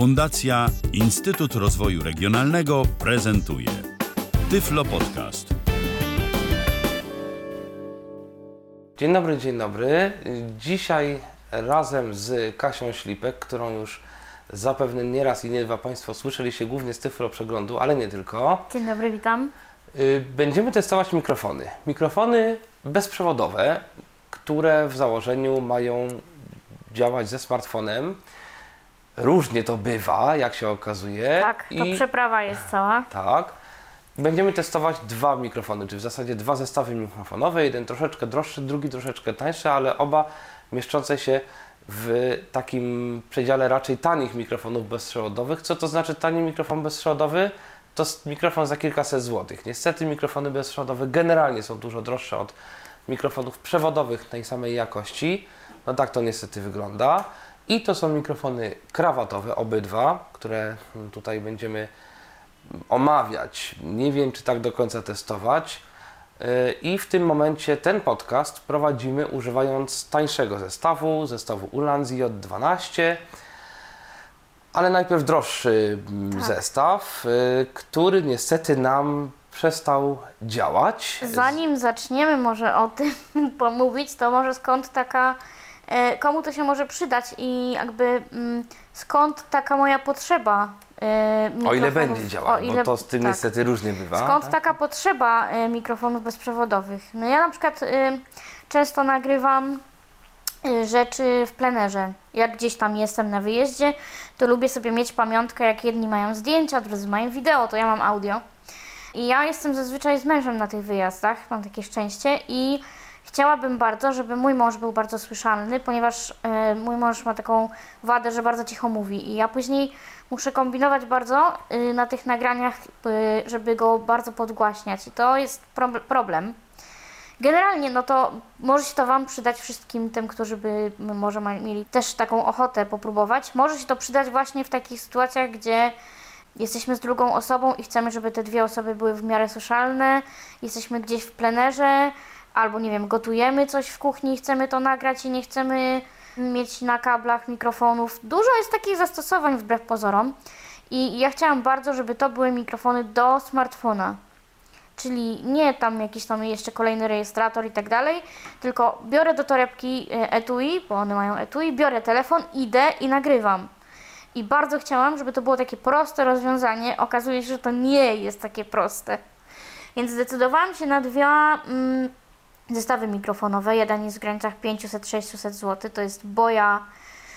Fundacja Instytut Rozwoju Regionalnego prezentuje Tyflo Podcast. Dzień dobry, dzień dobry. Dzisiaj razem z Kasią Ślipek, którą już zapewne nieraz i nie dwa Państwo słyszeliście głównie z Tyflo Przeglądu, ale nie tylko. Dzień dobry, witam. Y, Będziemy testować mikrofony. Mikrofony bezprzewodowe, które w założeniu mają działać ze smartfonem. Różnie to bywa, jak się okazuje. Tak, to przeprawa jest cała. Tak. Będziemy testować dwa mikrofony, czy w zasadzie dwa zestawy mikrofonowe. Jeden troszeczkę droższy, drugi troszeczkę tańszy, ale oba mieszczące się w takim przedziale raczej tanich mikrofonów bezprzewodowych. Co to znaczy tani mikrofon bezprzewodowy? To mikrofon za kilkaset złotych. Niestety mikrofony bezprzewodowe generalnie są dużo droższe od mikrofonów przewodowych tej samej jakości. No tak to niestety wygląda. I to są mikrofony krawatowe, obydwa, które tutaj będziemy omawiać. Nie wiem, czy tak do końca testować. Yy, I w tym momencie ten podcast prowadzimy używając tańszego zestawu, zestawu Ulanzi J12, ale najpierw droższy mm, Tak. zestaw, yy, który niestety nam przestał działać. Zanim zaczniemy może o tym pomówić, to może skąd taka, komu to się może przydać i jakby mm, skąd taka moja potrzeba e, O ile będzie działał, o ile- bo to z tym tak. niestety różnie bywa. Skąd tak? taka potrzeba e, mikrofonów bezprzewodowych? No ja na przykład e, często nagrywam e, rzeczy w plenerze. Jak gdzieś tam jestem na wyjeździe, to lubię sobie mieć pamiątkę, jak jedni mają zdjęcia, drudzy mają wideo, to ja mam audio. I ja jestem zazwyczaj z mężem na tych wyjazdach, mam takie szczęście i chciałabym bardzo, żeby mój mąż był bardzo słyszalny, ponieważ e, mój mąż ma taką wadę, że bardzo cicho mówi i ja później muszę kombinować bardzo y, na tych nagraniach, y, żeby go bardzo podgłaśniać i to jest prob- problem. Generalnie, no to może się to Wam przydać wszystkim tym, którzy by może mieli też taką ochotę popróbować. Może się to przydać właśnie w takich sytuacjach, gdzie jesteśmy z drugą osobą i chcemy, żeby te dwie osoby były w miarę słyszalne. Jesteśmy gdzieś w plenerze, albo nie wiem, gotujemy coś w kuchni chcemy to nagrać i nie chcemy mieć na kablach mikrofonów. Dużo jest takich zastosowań wbrew pozorom. I ja chciałam bardzo, żeby to były mikrofony do smartfona. Czyli nie tam jakiś tam jeszcze kolejny rejestrator i tak dalej, tylko biorę do torebki e, etui, bo one mają etui, biorę telefon, idę i nagrywam. I bardzo chciałam, żeby to było takie proste rozwiązanie. Okazuje się, że to nie jest takie proste. Więc zdecydowałam się na dwie mm, zestawy mikrofonowe. Jeden jest w granicach 500-600 zł. To jest Boya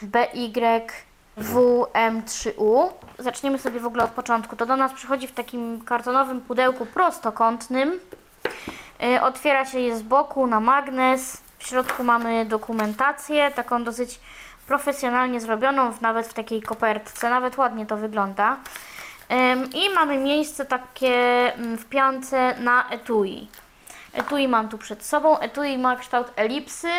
BY-WM3U. Zaczniemy sobie w ogóle od początku. To do nas przychodzi w takim kartonowym pudełku prostokątnym. Y, Otwiera się je z boku na magnes. W środku mamy dokumentację, taką dosyć profesjonalnie zrobioną, nawet w takiej kopertce. Nawet ładnie to wygląda. I mamy miejsce takie mm, w piance na etui. Etui mam tu przed sobą. Etui ma kształt elipsy.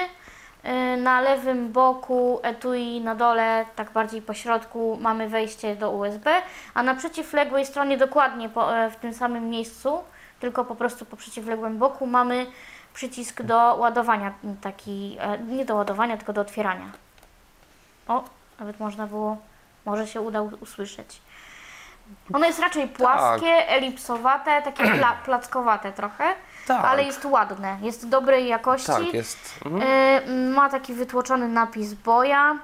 Yy, Na lewym boku etui, na dole, tak bardziej po środku, mamy wejście do USB, a na przeciwległej stronie, dokładnie po, e, w tym samym miejscu, tylko po prostu po przeciwległym boku, mamy przycisk do ładowania, taki, e, nie do ładowania, tylko do otwierania. O, nawet można było, może się uda usłyszeć. Ono jest raczej płaskie, elipsowate, takie pla, plackowate trochę, Tak. ale jest ładne, jest dobrej jakości. Tak, jest. Mhm. Y, ma taki wytłoczony napis boja.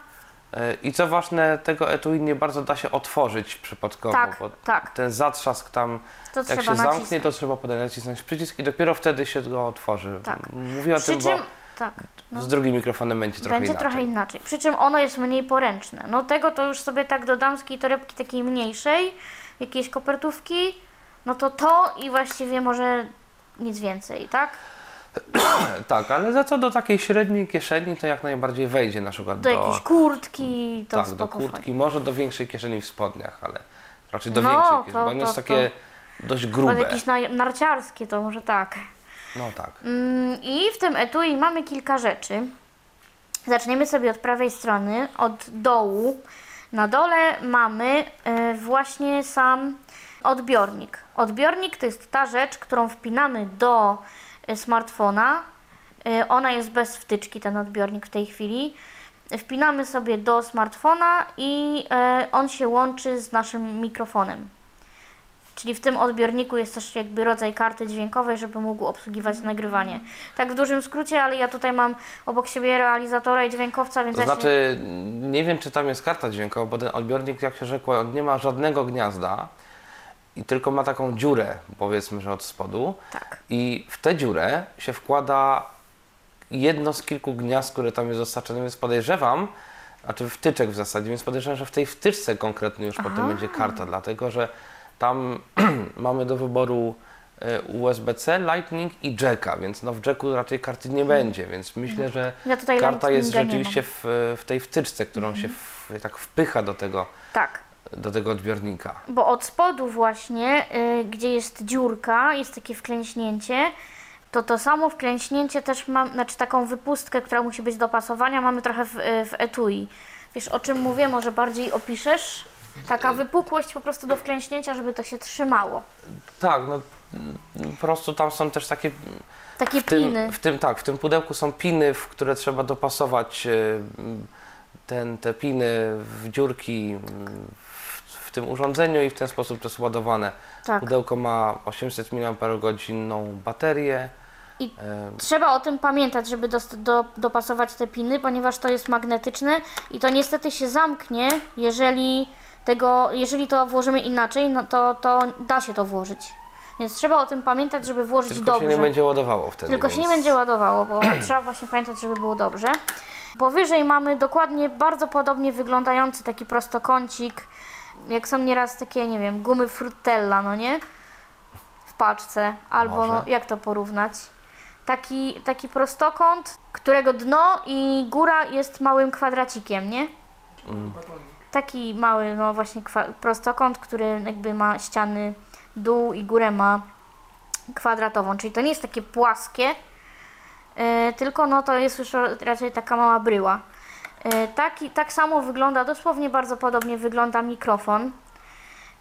E, I co ważne, tego etui nie bardzo da się otworzyć przypadkowo, Tak, bo tak. ten zatrzask tam, To jak się zamknie, nacisnąć. to trzeba potem nacisnąć przycisk i dopiero wtedy się go otworzy. Tak. Mówię o tym, czym, bo tak, no, z drugim mikrofonem będzie trochę będzie inaczej. trochę inaczej. Przy czym ono jest mniej poręczne. No tego to już sobie tak do damskiej torebki takiej mniejszej, jakiejś kopertówki, no to to i właściwie może nic więcej, tak? Tak, ale za co do takiej średniej kieszeni to jak najbardziej wejdzie na przykład Do do, jakiejś kurtki, to tak, do kurtki, może do większej kieszeni w spodniach, ale raczej do No, większej to- kieszeni, bo ono to- jest takie dość Pod grube. jakieś na, narciarskie to może tak. No tak. Mm, I w tym etui mamy kilka rzeczy. Zaczniemy sobie od prawej strony, od dołu. Na dole mamy e, właśnie sam odbiornik. Odbiornik to jest ta rzecz, którą wpinamy do e, smartfona. E, Ona jest bez wtyczki, ten odbiornik w tej chwili. wpinamy sobie do smartfona i e, on się łączy z naszym mikrofonem. Czyli w tym odbiorniku jest też jakby rodzaj karty dźwiękowej, żeby mógł obsługiwać nagrywanie. Tak w dużym skrócie, ale ja tutaj mam obok siebie realizatora i dźwiękowca, więc To ja się... znaczy, nie wiem czy tam jest karta dźwiękowa, bo ten odbiornik, jak się rzekło, on nie ma żadnego gniazda i tylko ma taką dziurę, powiedzmy, że od spodu. Tak. I w tę dziurę się wkłada jedno z kilku gniazd, które tam jest dostarczone, więc podejrzewam, znaczy wtyczek w zasadzie, więc podejrzewam, że w tej wtyczce konkretnie już potem będzie karta, dlatego że tam mamy do wyboru e, USB-C, Lightning i jacka, więc no w jacku raczej karty nie będzie, więc myślę, że Ja karta jest Lightninga rzeczywiście w, w tej wtyczce, którą się w, tak wpycha do tego, Tak. Do tego odbiornika. Bo od spodu właśnie, y, gdzie jest dziurka, jest takie wklęśnięcie, to to samo wklęśnięcie też mam, znaczy taką wypustkę, która musi być do pasowania, mamy trochę w, y, w etui. Wiesz o czym mówię? Może bardziej opiszesz? Taka wypukłość po prostu do wklęśnięcia, żeby to się trzymało. Tak, no mm, po prostu tam są też takie Takie w tym, piny. w tym tak, w tym pudełku są piny, w które trzeba dopasować e, m, ten, te piny w dziurki w, w tym urządzeniu i w ten sposób to jest ładowane. Tak. Pudełko ma 800 mAh baterię. I e, Trzeba o tym pamiętać, żeby dos- do, dopasować te piny, ponieważ to jest magnetyczne i to niestety się zamknie, jeżeli tego, jeżeli to włożymy inaczej, no to, to da się to włożyć. Więc trzeba o tym pamiętać, żeby włożyć Tylko dobrze. się nie będzie ładowało wtedy. Tylko się nie więc- będzie ładowało, bo trzeba właśnie pamiętać, żeby było dobrze. Powyżej mamy dokładnie bardzo podobnie wyglądający taki prostokącik, jak są nieraz takie, nie wiem, gumy Fruttella, no nie? W paczce, albo Może. no, jak to porównać? Taki, taki prostokąt, którego dno i góra jest małym kwadracikiem, nie? Taki mały, no właśnie kwa- prostokąt, który jakby ma ściany dół i górę ma kwadratową, czyli to nie jest takie płaskie, e, tylko no to jest już raczej taka mała bryła. E, taki, tak samo wygląda, dosłownie bardzo podobnie wygląda mikrofon.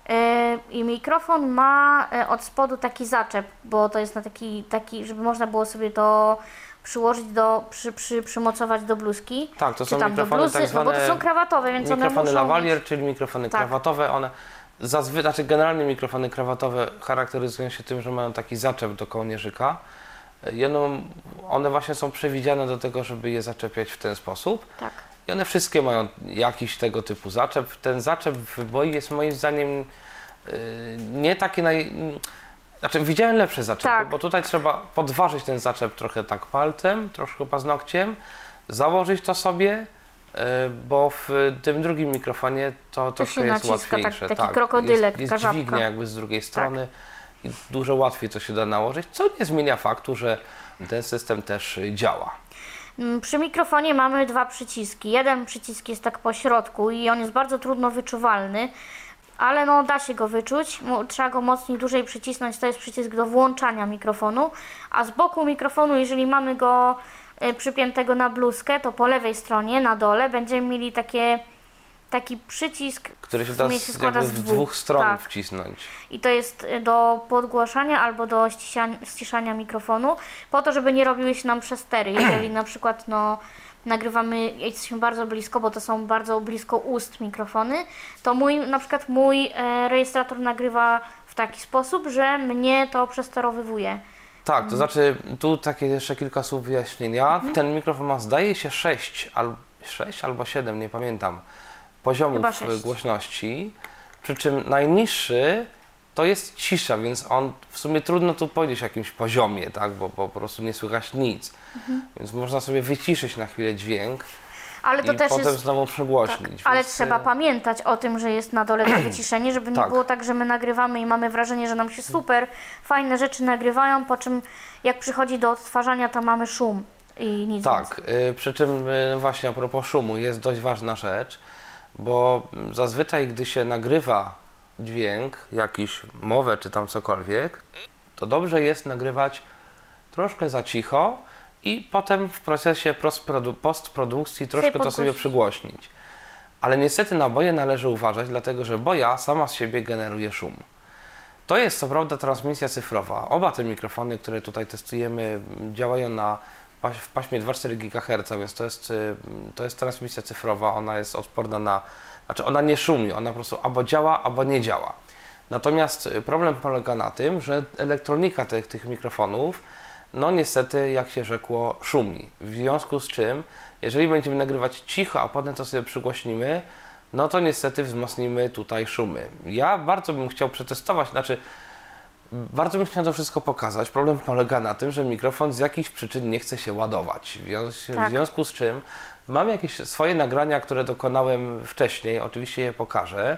E, I mikrofon ma e, od spodu taki zaczep, bo to jest na taki, taki żeby można było sobie to przyłożyć do, przy, przy, przymocować do bluzki. Tak, to są mikrofony bluzy, tak no bo to zwane są krawatowe, więc one mikrofony muszą lavalier, mieć... czyli mikrofony Tak. krawatowe. One zazwyczaj, znaczy generalnie mikrofony krawatowe charakteryzują się tym, że mają taki zaczep do kołnierzyka. One, one właśnie są przewidziane do tego, żeby je zaczepiać w ten sposób. Tak. I one wszystkie mają jakiś tego typu zaczep. Ten zaczep w boi jest moim zdaniem yy, nie taki naj... Znaczy widziałem lepsze zaczepy, Tak. bo tutaj trzeba podważyć ten zaczep trochę tak palcem, troszkę paznokciem, założyć to sobie, yy, bo w tym drugim mikrofonie to troszkę jest naciska, tak- łatwiejsze. taki krokodylek, jest, jest dźwignia jakby z drugiej strony i dużo łatwiej to się da nałożyć, co nie zmienia faktu, że ten system też y, działa. Mm, Przy mikrofonie mamy dwa przyciski. Jeden przycisk jest tak po środku i on jest bardzo trudno wyczuwalny, ale no da się go wyczuć. Trzeba go mocniej dłużej przycisnąć. To jest przycisk do włączania mikrofonu, a z boku mikrofonu, jeżeli mamy go y, przypiętego na bluzkę, to po lewej stronie, na dole, będziemy mieli takie, taki przycisk, Który się w da się składa z dwóch. dwóch stron Tak. wcisnąć. i to jest y, do podgłaszania albo do ściszania, ściszania mikrofonu, po to, żeby nie robiły się nam przestery. Jeżeli na przykład no, nagrywamy, jesteśmy bardzo blisko, bo to są bardzo blisko ust mikrofony, to mój, na przykład mój e, rejestrator nagrywa w taki sposób, że mnie to przesterowywuje. Tak, Mm. to znaczy tu takie jeszcze kilka słów wyjaśnienia. Mhm. Ten mikrofon ma zdaje się 6, al, 6 albo 7, nie pamiętam, poziomów głośności. Przy czym najniższy to jest cisza, więc on w sumie trudno tu powiedzieć o jakimś poziomie, tak, bo, bo po prostu nie słychać nic. Mhm. Więc można sobie wyciszyć na chwilę dźwięk Ale to i też potem jest znowu przegłośnić. Ale więc, trzeba e, pamiętać o tym, że jest na dole to wyciszenie, żeby nie Tak. było tak, że my nagrywamy i mamy wrażenie, że nam się super fajne rzeczy nagrywają, po czym jak przychodzi do odtwarzania, to mamy szum i nic więcej. Tak, y, przy czym y, właśnie a propos szumu jest dość ważna rzecz, bo zazwyczaj gdy się nagrywa dźwięk, jakiś mowę czy tam cokolwiek, to dobrze jest nagrywać troszkę za cicho i potem w procesie postprodu- postprodukcji troszkę to sobie przygłośnić. Ale niestety na boje należy uważać, dlatego że boja sama z siebie generuje szum. To jest co prawda transmisja cyfrowa. Oba te mikrofony, które tutaj testujemy, działają na w paśmie 2,4 GHz, więc to jest, y, to jest transmisja cyfrowa, ona jest odporna na, znaczy ona nie szumi, ona po prostu albo działa, albo nie działa. Natomiast y, problem polega na tym, że elektronika tych, tych mikrofonów, no niestety, jak się rzekło, szumi. W związku z czym, jeżeli będziemy nagrywać cicho, a potem to sobie przygłośnimy, no to niestety wzmocnimy tutaj szumy. Ja bardzo bym chciał przetestować, znaczy bardzo bym chciał to wszystko pokazać. Problem polega na tym, że mikrofon z jakichś przyczyn nie chce się ładować. W związku, Tak. w związku z czym mam jakieś swoje nagrania, które dokonałem wcześniej, oczywiście je pokażę.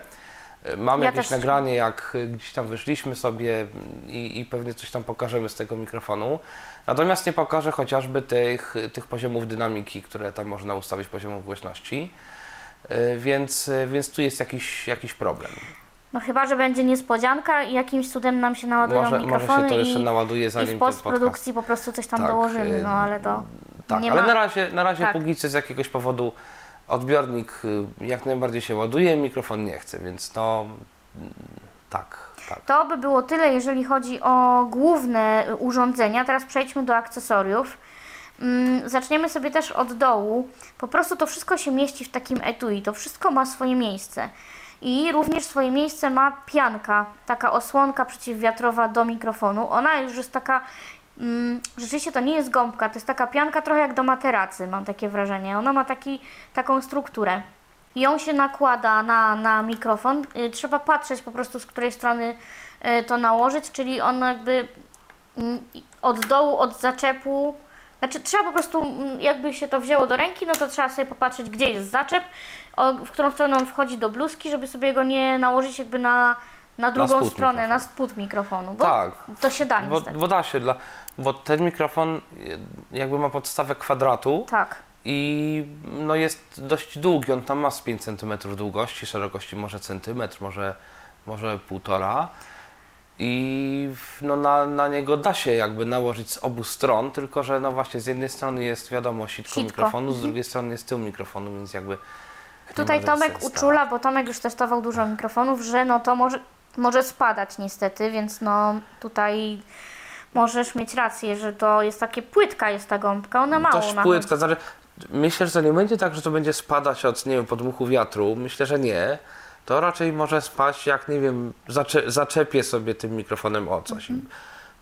Mam Ja jakieś też. nagranie, jak gdzieś tam wyszliśmy sobie i, i pewnie coś tam pokażemy z tego mikrofonu. Natomiast nie pokażę chociażby tych, tych poziomów dynamiki, które tam można ustawić, poziomów głośności. Y, Więc, więc tu jest jakiś, jakiś problem. No chyba, że będzie niespodzianka i jakimś cudem nam się naładują Może, może mikrofony się to jeszcze i, naładuje i zanim w ten podcast. postprodukcji po prostu coś tam Tak, dołożymy, no ale to Tak, nie ale ma... na razie, na razie Tak. póki co z jakiegoś powodu odbiornik y, jak najbardziej się ładuje, mikrofon nie chce, więc no mm, tak, tak. To by było tyle, jeżeli chodzi o główne y, urządzenia. Teraz przejdźmy do akcesoriów. Mm, Zaczniemy sobie też od dołu. Po prostu to wszystko się mieści w takim etui. To wszystko ma swoje miejsce. I również swoje miejsce ma pianka, taka osłonka przeciwwiatrowa do mikrofonu. Ona już jest taka, mm, rzeczywiście to nie jest gąbka, to jest taka pianka trochę jak do materacy, mam takie wrażenie. Ona ma taki, taką strukturę. Ją się nakłada na, na mikrofon. Y, Trzeba patrzeć po prostu z której strony y, to nałożyć, czyli on jakby mm, od dołu, od zaczepu. Znaczy trzeba po prostu, mm, jakby się to wzięło do ręki, no to trzeba sobie popatrzeć, gdzie jest zaczep, w którą stronę on wchodzi do bluzki, żeby sobie go nie nałożyć jakby na, na drugą spód stronę, na spód mikrofonu. Bo Tak. To się da Bo, niestety. bo da się, dla, bo ten mikrofon jakby ma podstawę kwadratu Tak. i no jest dość długi, on tam ma z 5 cm długości, szerokości może centymetr, może, może półtora. I no na, na niego da się jakby nałożyć z obu stron, tylko że no właśnie z jednej strony jest wiadomo sitko, Sitko. mikrofonu, z drugiej strony jest tył mikrofonu, więc jakby Tutaj ma Tomek sensu. uczula, bo Tomek już testował dużo mikrofonów, że no to może, może spadać niestety, więc no tutaj możesz mieć rację, że to jest takie płytka jest ta gąbka, ona mało Dość nachodzi. płytka, znaczy myślę, że to nie będzie tak, że to będzie spadać od, nie wiem, podmuchu wiatru, myślę, że nie. To raczej może spaść, jak nie wiem, zacze zaczepię sobie tym mikrofonem o coś. Mhm.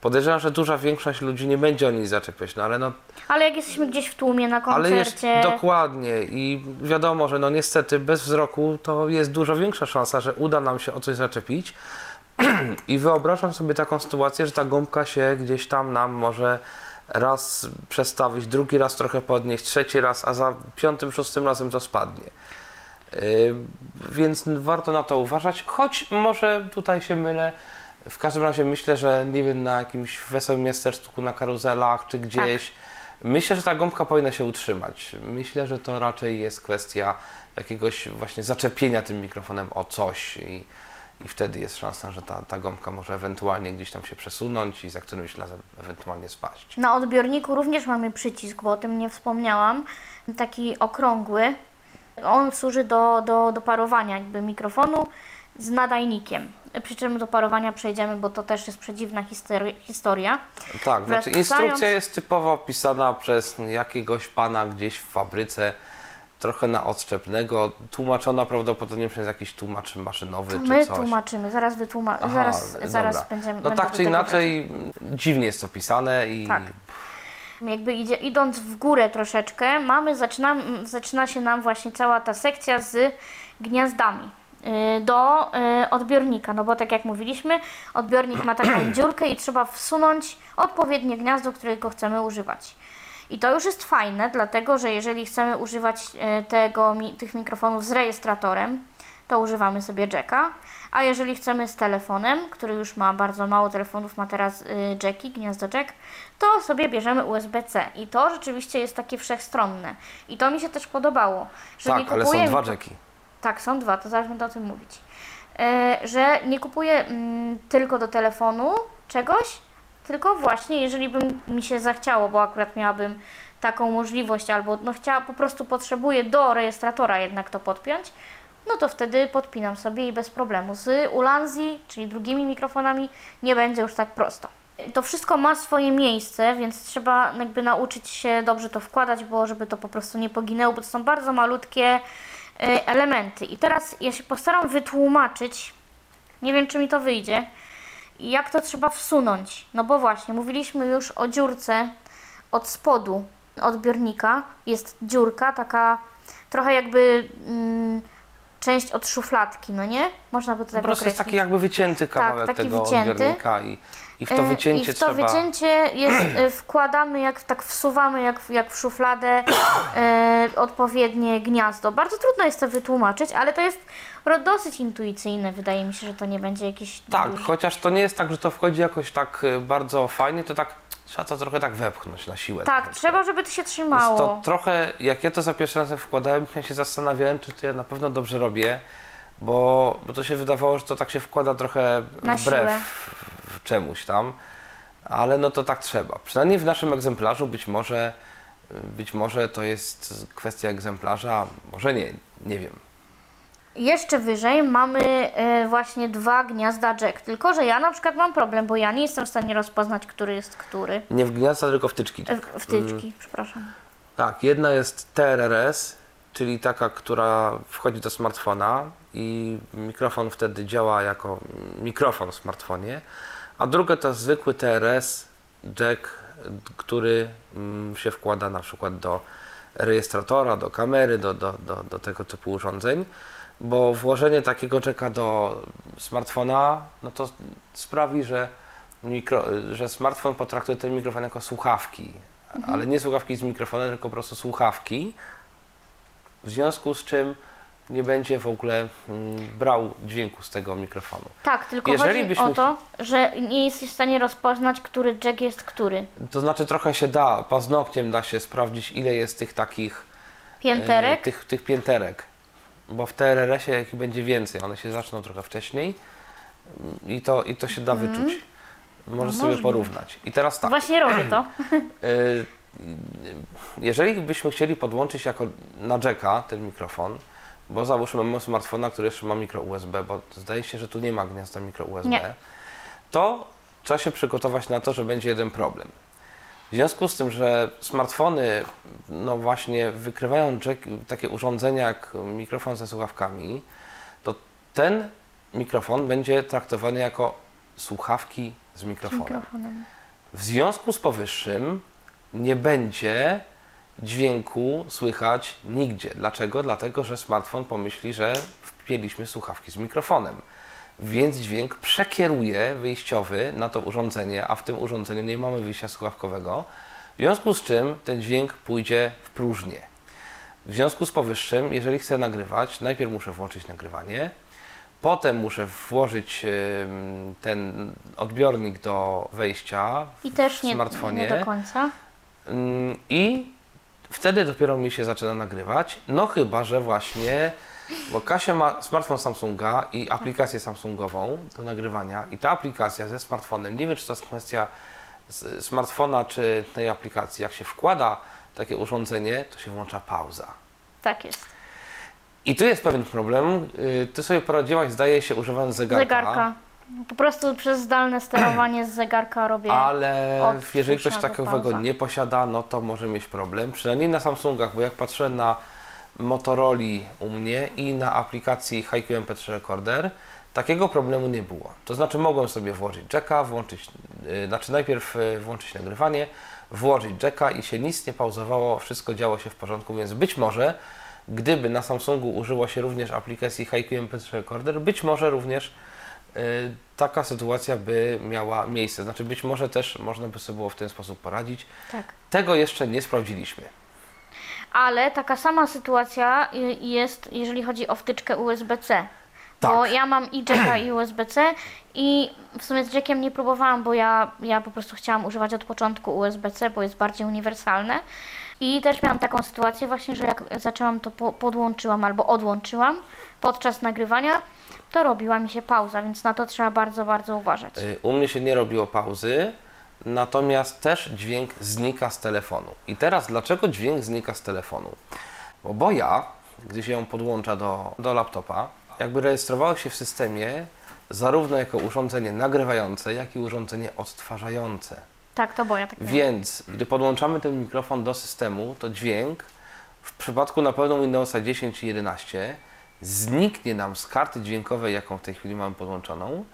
Podejrzewam, że duża większość ludzi nie będzie o nic zaczepiać, no ale no, Ale jak jesteśmy gdzieś w tłumie na ale jest koncercie, dokładnie i wiadomo, że no niestety bez wzroku to jest dużo większa szansa, że uda nam się o coś zaczepić. I wyobrażam sobie taką sytuację, że ta gąbka się gdzieś tam nam może raz przestawić, drugi raz trochę podnieść, trzeci raz, a za piątym, szóstym razem to spadnie. Yy, Więc warto na to uważać, choć może tutaj się mylę. W każdym razie myślę, że nie wiem, na jakimś wesołym miasteczku, na karuzelach czy gdzieś. Myślę, że ta gąbka powinna się utrzymać. Myślę, że to raczej jest kwestia jakiegoś właśnie zaczepienia tym mikrofonem o coś i, i wtedy jest szansa, że ta, ta gąbka może ewentualnie gdzieś tam się przesunąć i za którymś razem ewentualnie spaść. na odbiorniku również mamy przycisk, bo o tym nie wspomniałam, taki okrągły. On służy do, do, do parowania jakby mikrofonu z nadajnikiem. Przy czym do parowania przejdziemy, bo to też jest przedziwna histori- historia. Tak, znaczy Wracając- instrukcja jest typowo pisana przez jakiegoś pana gdzieś w fabryce, trochę na odszczepnego, tłumaczona prawdopodobnie przez jakiś tłumacz maszynowy czy My coś. tłumaczymy, zaraz wytłumaczymy, zaraz, zaraz będziemy No tak czy inaczej, dziwnie jest to pisane i Tak. Jakby idzie, idąc w górę troszeczkę, mamy, zaczyna, zaczyna się nam właśnie cała ta sekcja z gniazdami do y, odbiornika, no bo tak jak mówiliśmy, odbiornik ma taką dziurkę i trzeba wsunąć odpowiednie gniazdo, którego chcemy używać. I to już jest fajne, dlatego że jeżeli chcemy używać y, tego, tych mikrofonów z rejestratorem, to używamy sobie jacka, a jeżeli chcemy z telefonem, który już ma bardzo mało telefonów, ma teraz y, jacki, gniazdo jack, to sobie bierzemy USB-C i to rzeczywiście jest takie wszechstronne. I to mi się też podobało, że nie tak, ale kupuję są dwa jacki. Tak, są dwa, to zaraz będę o tym mówić. E, że nie kupuję mm, tylko do telefonu czegoś, tylko właśnie jeżeli by mi się zachciało, bo akurat miałabym taką możliwość, albo no chciała, po prostu potrzebuję do rejestratora jednak to podpiąć, no to wtedy podpinam sobie i bez problemu. Z Ulanzi, czyli drugimi mikrofonami, nie będzie już tak prosto. To wszystko ma swoje miejsce, więc trzeba jakby nauczyć się dobrze to wkładać, bo żeby to po prostu nie poginęło, bo to są bardzo malutkie elementy. I teraz ja się postaram wytłumaczyć, nie wiem czy mi to wyjdzie, jak to trzeba wsunąć. No bo właśnie, mówiliśmy już o dziurce od spodu odbiornika. Jest dziurka, taka trochę jakby mm, część od szufladki, no nie? Można by to Po tak prostu jest określić. taki jakby wycięty kawałek taki tego wycięty. odbiornika i, i w to E, wycięcie I w to trzeba... wycięcie jest, e, wkładamy, jak tak wsuwamy, jak, w- jak w szufladę e, odpowiednie gniazdo. Bardzo trudno jest to wytłumaczyć, ale to jest dosyć intuicyjne. Wydaje mi się, że to nie będzie jakiś Tak, duży- chociaż to nie jest tak, że to wchodzi jakoś tak y, bardzo fajnie, to tak trzeba to trochę tak wepchnąć na siłę. Tak, trochę. trzeba, żeby to się trzymało. to trochę, jak ja to za pierwszy raz wkładałem, ja się zastanawiałem, czy to ja na pewno dobrze robię, bo, bo to się wydawało, że to tak się wkłada trochę Na wbrew siłę. Czemuś tam, ale no to tak trzeba. Przynajmniej w naszym egzemplarzu być może, być może to jest kwestia egzemplarza, może nie, nie wiem. Jeszcze wyżej mamy e, właśnie dwa gniazda jack. Tylko, że ja na przykład mam problem, bo ja nie jestem w stanie rozpoznać, który jest który. Nie w gniazda, tylko wtyczki. E, w- Wtyczki, przepraszam. Tak, jedna jest TRRS, czyli taka, która wchodzi do smartfona i mikrofon wtedy działa jako mikrofon w smartfonie, a druga to zwykły TRS jack, który mm, się wkłada na przykład do rejestratora, do kamery, do, do, do, do tego typu urządzeń, bo włożenie takiego jacka do smartfona, no to sprawi, że, mikro, że smartfon potraktuje ten mikrofon jako słuchawki, ale nie słuchawki z mikrofonem, tylko po prostu słuchawki, w związku z czym nie będzie w ogóle mm, brał dźwięku z tego mikrofonu. Tak, tylko Jeżeli chodzi byśmy- o to, że nie jesteś w stanie rozpoznać, który jack jest który. To znaczy trochę się da, paznokciem da się sprawdzić, ile jest tych takich e, Pięterek. tych, tych pięterek, bo w TRRS-ie ich będzie więcej, one się zaczną trochę wcześniej mm, i to, i to się da wyczuć. Możesz Mhm. No sobie można. porównać. I teraz tak. Właśnie robię to. Y, Jeżeli byśmy chcieli podłączyć jako na jacka ten mikrofon, bo załóżmy mamy smartfona, który jeszcze ma mikro USB, bo zdaje się, że tu nie ma gniazda mikro USB, Nie. to trzeba się przygotować na to, że będzie jeden problem. W związku z tym, że smartfony no właśnie wykrywają jack, takie urządzenia jak mikrofon ze słuchawkami, to ten mikrofon będzie traktowany jako słuchawki z mikrofonem. Mikrofonem. W związku z powyższym nie będzie dźwięku słychać nigdzie. Dlaczego? Dlatego, że smartfon pomyśli, że wpięliśmy słuchawki z mikrofonem. Więc dźwięk przekieruje wyjściowy na to urządzenie, a w tym urządzeniu nie mamy wyjścia słuchawkowego. W związku z czym ten dźwięk pójdzie w próżnię. W związku z powyższym, jeżeli chcę nagrywać, najpierw muszę włączyć nagrywanie, potem muszę włożyć ten odbiornik do wejścia I też w nie, smartfonie nie do końca. ym, i wtedy dopiero mi się zaczyna nagrywać. No chyba, że właśnie, bo Kasia ma smartfon Samsunga i aplikację Samsungową do nagrywania i ta aplikacja ze smartfonem, nie wiem czy to jest kwestia smartfona czy tej aplikacji, jak się wkłada takie urządzenie, to się włącza pauza. Tak jest. I tu jest pewien problem. Y, Ty sobie poradziłaś, zdaje się, używając zegarka. Zegarka. Po prostu przez zdalne sterowanie z zegarka robię. Ale Od jeżeli ktoś push na takiego pauza. nie posiada, no to może mieć problem. Przynajmniej na Samsungach, bo jak patrzę na Motoroli u mnie i na aplikacji HiQ MP3 Recorder, takiego problemu nie było. To znaczy mogłem sobie włożyć jacka, włączyć, yy, znaczy najpierw yy, włączyć nagrywanie, włożyć jacka i się nic nie pauzowało, wszystko działo się w porządku, więc być może gdyby na Samsungu użyło się również aplikacji HiQ MP3 Recorder, być może również y, taka sytuacja by miała miejsce. Znaczy być może też można by sobie było w ten sposób poradzić. Tak. Tego jeszcze nie sprawdziliśmy. Ale taka sama sytuacja y, jest, jeżeli chodzi o wtyczkę USB-C. Bo Tak. ja mam i jacka i USB-C i w sumie z jackiem nie próbowałam, bo ja, ja po prostu chciałam używać od początku USB-C, bo jest bardziej uniwersalne. I też miałam taką sytuację właśnie, że jak zaczęłam to po, podłączyłam albo odłączyłam podczas nagrywania, to robiła mi się pauza, więc na to trzeba bardzo, bardzo uważać. Y, U mnie się nie robiło pauzy, natomiast też dźwięk znika z telefonu. I teraz dlaczego dźwięk znika z telefonu? Bo, bo ja, gdy się ją podłącza do, do laptopa, jakby rejestrowało się w systemie zarówno jako urządzenie nagrywające, jak i urządzenie odtwarzające. Tak, to bo ja tak. Więc gdy podłączamy ten mikrofon do systemu, to dźwięk w przypadku na pewno Windowsa 10 i 11 zniknie nam z karty dźwiękowej, jaką w tej chwili mamy podłączoną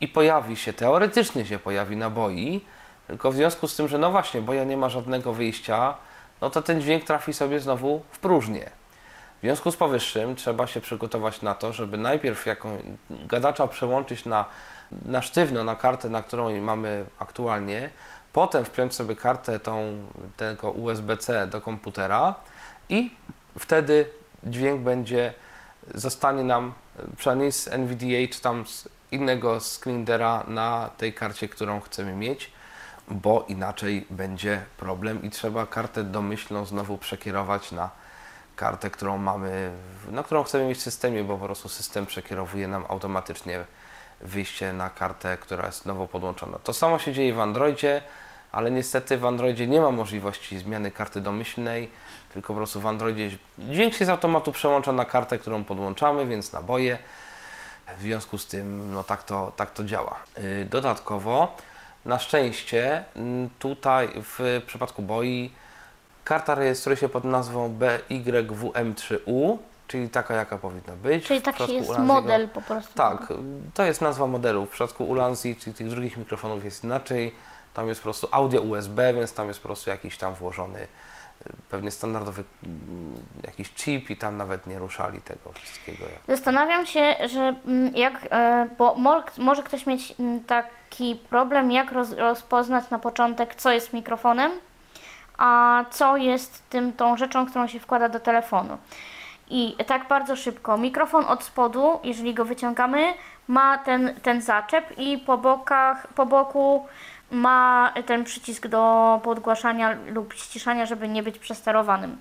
i pojawi się, teoretycznie się pojawi na boi, tylko w związku z tym, że no właśnie, boja nie ma żadnego wyjścia, no to ten dźwięk trafi sobie znowu w próżnię. W związku z powyższym trzeba się przygotować na to, żeby najpierw jaką gadacza przełączyć na, na sztywno, na kartę, na którą mamy aktualnie, potem wpiąć sobie kartę tą, tego USB-C do komputera i wtedy dźwięk będzie, zostanie nam przynajmniej z NVDA czy tam z innego screenera na tej karcie, którą chcemy mieć, bo inaczej będzie problem i trzeba kartę domyślną znowu przekierować na kartę, którą mamy, na którą chcemy mieć w systemie, bo po prostu system przekierowuje nam automatycznie wyjście na kartę, która jest nowo podłączona. To samo się dzieje w Androidzie, ale niestety w Androidzie nie ma możliwości zmiany karty domyślnej, tylko po prostu w Androidzie dźwięk się z automatu przełącza na kartę, którą podłączamy, więc na boje. W związku z tym, no tak to, tak to działa. Yy, Dodatkowo, na szczęście, tutaj w przypadku boi karta rejestruje się pod nazwą BYWM3U, czyli taka, jaka powinna być. Czyli taki jest Ulanziego- model po prostu. tak, to jest nazwa modelu. W przypadku Ulanzi, czyli tych drugich mikrofonów jest inaczej. Tam jest po prostu audio USB, więc tam jest po prostu jakiś tam włożony y, pewnie standardowy mm, jakiś chip i tam nawet nie ruszali tego wszystkiego. Zastanawiam się, że mm, jak, e, bo mo- może ktoś mieć mm, taki problem, jak roz, rozpoznać na początek, co jest mikrofonem, a co jest tym, tą rzeczą, którą się wkłada do telefonu. I tak bardzo szybko. Mikrofon od spodu, jeżeli go wyciągamy, ma ten, ten zaczep i po bokach, po boku ma ten przycisk do podgłaszania lub ściszania, żeby nie być przesterowanym.